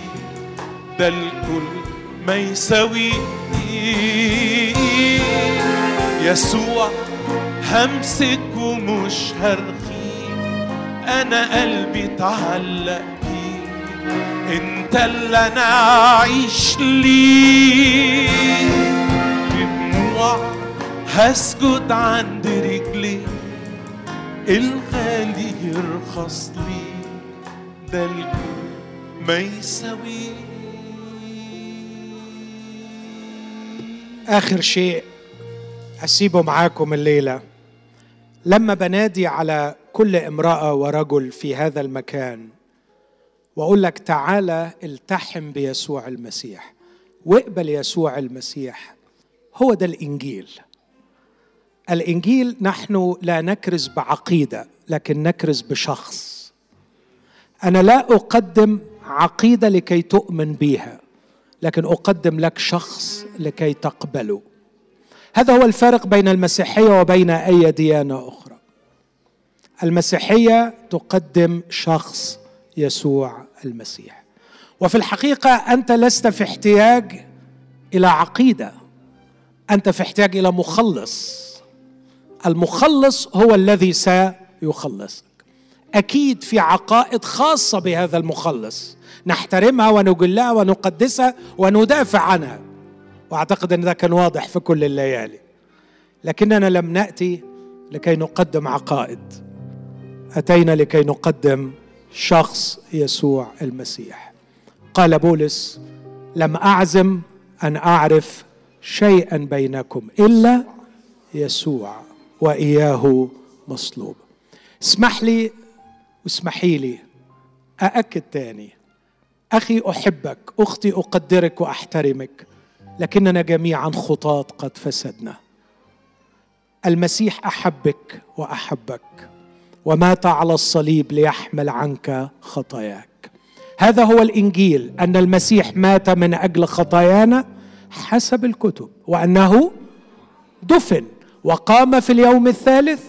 ده الكل ما يساوي يسوع همسك ومش هرخي أنا قلبي تعلق بيك أنت اللي أنا اعيش ليك بدموع هسجد عند رجليك الغالي يرخص لي الكل ما يساوي آخر شيء أسيبه معاكم الليلة. لما بنادي على كل امرأة ورجل في هذا المكان وأقول لك تعالى التحم بيسوع المسيح. واقبل يسوع المسيح. هو ده الإنجيل. الإنجيل نحن لا نكرز بعقيدة لكن نكرز بشخص. أنا لا أقدم عقيدة لكي تؤمن بها لكن أقدم لك شخص لكي تقبله. هذا هو الفارق بين المسيحية وبين أي ديانة أخرى. المسيحية تقدم شخص يسوع المسيح. وفي الحقيقة أنت لست في احتياج إلى عقيدة أنت في احتياج إلى مخلص. المخلص هو الذي سيخلصك. أكيد في عقائد خاصة بهذا المخلص. نحترمها ونجلها ونقدسها وندافع عنها. وأعتقد أن ده كان واضح في كل الليالي. لكننا لم نأتي لكي نقدم عقائد. أتينا لكي نقدم شخص يسوع المسيح. قال بولس لم أعزم أن أعرف شيئا بينكم إلا يسوع وإياه مصلوب. اسمح لي واسمحي لي أأكد تاني. أخي أحبك أختي أقدرك وأحترمك لكننا جميعا خطاة قد فسدنا. المسيح أحبك وأحبك ومات على الصليب ليحمل عنك خطاياك. هذا هو الإنجيل أن المسيح مات من أجل خطايانا حسب الكتب وأنه دفن وقام في اليوم الثالث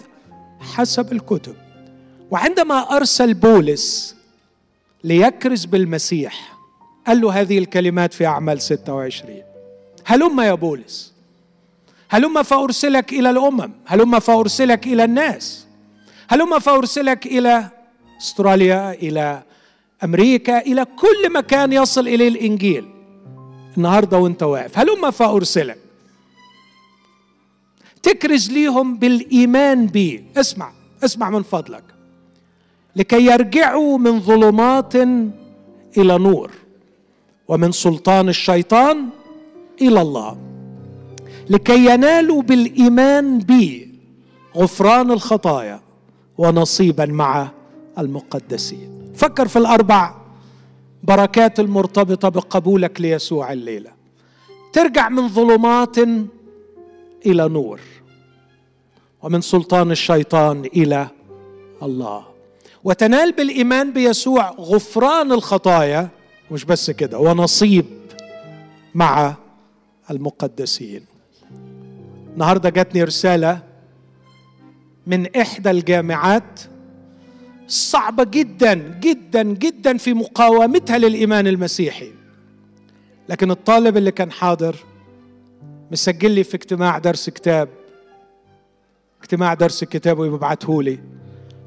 حسب الكتب. وعندما أرسل بولس ليكرز بالمسيح قال له هذه الكلمات في أعمال 26 هلم يا بولس هلم فأرسلك إلى الأمم هلم فأرسلك إلى الناس هلم فأرسلك إلى أستراليا إلى أمريكا إلى كل مكان يصل إليه الإنجيل. النهارده وأنت واقف هلم فأرسلك. تكرز ليهم بالإيمان بي. اسمع اسمع من فضلك. لكي يرجعوا من ظلمات إلى نور ومن سلطان الشيطان إلى الله. لكي ينالوا بالإيمان بي غفران الخطايا ونصيبا مع المقدسين. فكر في الأربع بركات المرتبطة بقبولك ليسوع الليلة. ترجع من ظلمات إلى نور ومن سلطان الشيطان إلى الله. وتنال بالإيمان بيسوع غفران الخطايا مش بس كده ونصيب مع المقدسين. النهارده جاتني رسالة من إحدى الجامعات صعبة جدا جدا جدا في مقاومتها للإيمان المسيحي. لكن الطالب اللي كان حاضر مسجل لي في اجتماع درس كتاب. اجتماع درس الكتاب ويبعته لي.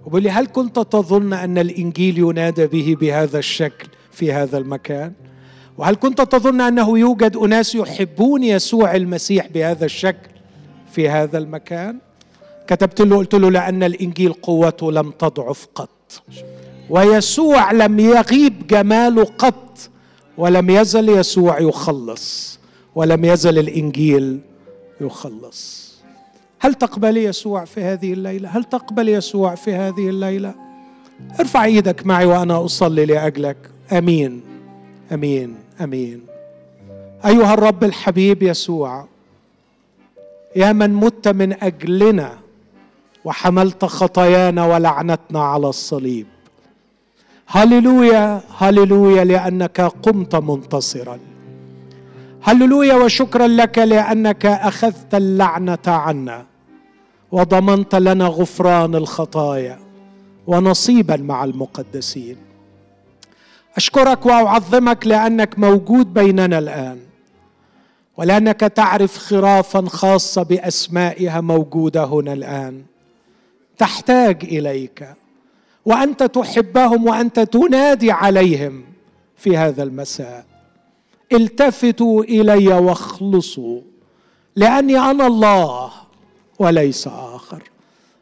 وبيقول لي هل كنت تظن أن الإنجيل ينادى به بهذا الشكل في هذا المكان؟ وهل كنت تظن أنه يوجد أناس يحبون يسوع المسيح بهذا الشكل في هذا المكان؟ كتبت له قلت له لأن الإنجيل قوته لم تضعف قط. ويسوع لم يغيب جماله قط ولم يزل يسوع يخلص. ولم يزل الإنجيل يخلص. هل تقبل يسوع في هذه الليلة؟ هل تقبل يسوع في هذه الليلة؟ ارفع إيدك معي وأنا أصلي لأجلك. أمين. أمين. أمين. أيها الرب الحبيب يسوع يا من مت من أجلنا وحملت خطايانا ولعنتنا على الصليب. هللويا هللويا لأنك قمت منتصرا. هللويا وشكرا لك لأنك أخذت اللعنة عنا وضمنت لنا غفران الخطايا ونصيبا مع المقدسين. أشكرك وأعظمك لأنك موجود بيننا الآن ولأنك تعرف خرافا خاصة بأسمائها موجودة هنا الآن. تحتاج إليك وأنت تحبهم وأنت تنادي عليهم في هذا المساء. التفتوا إلي واخلصوا لأني أنا الله وليس آخر.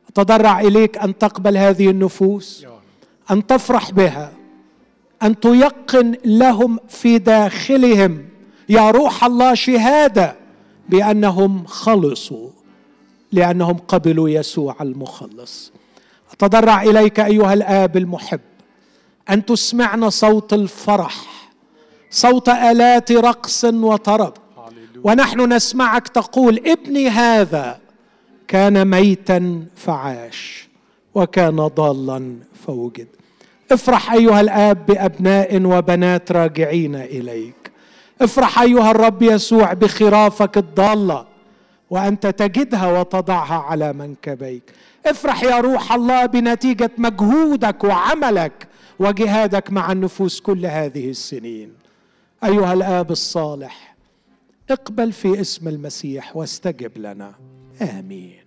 أتضرع إليك أن تقبل هذه النفوس أن تفرح بها أن تيقن لهم في داخلهم يا روح الله شهادة بأنهم خلصوا لأنهم قبلوا يسوع المخلص. أتضرع إليك أيها الآب المحب أن تسمعنا صوت الفرح. صوت آلات رقص وطرب. ونحن نسمعك تقول ابني هذا كان ميتا فعاش وكان ضالا فوجد. افرح أيها الآب بأبناء وبنات راجعين إليك. افرح أيها الرب يسوع بخرافك الضالة وأنت تجدها وتضعها على منكبيك. افرح يا روح الله بنتيجة مجهودك وعملك وجهادك مع النفوس كل هذه السنين. أيها الآب الصالح اقبل في اسم المسيح واستجب لنا. آمين.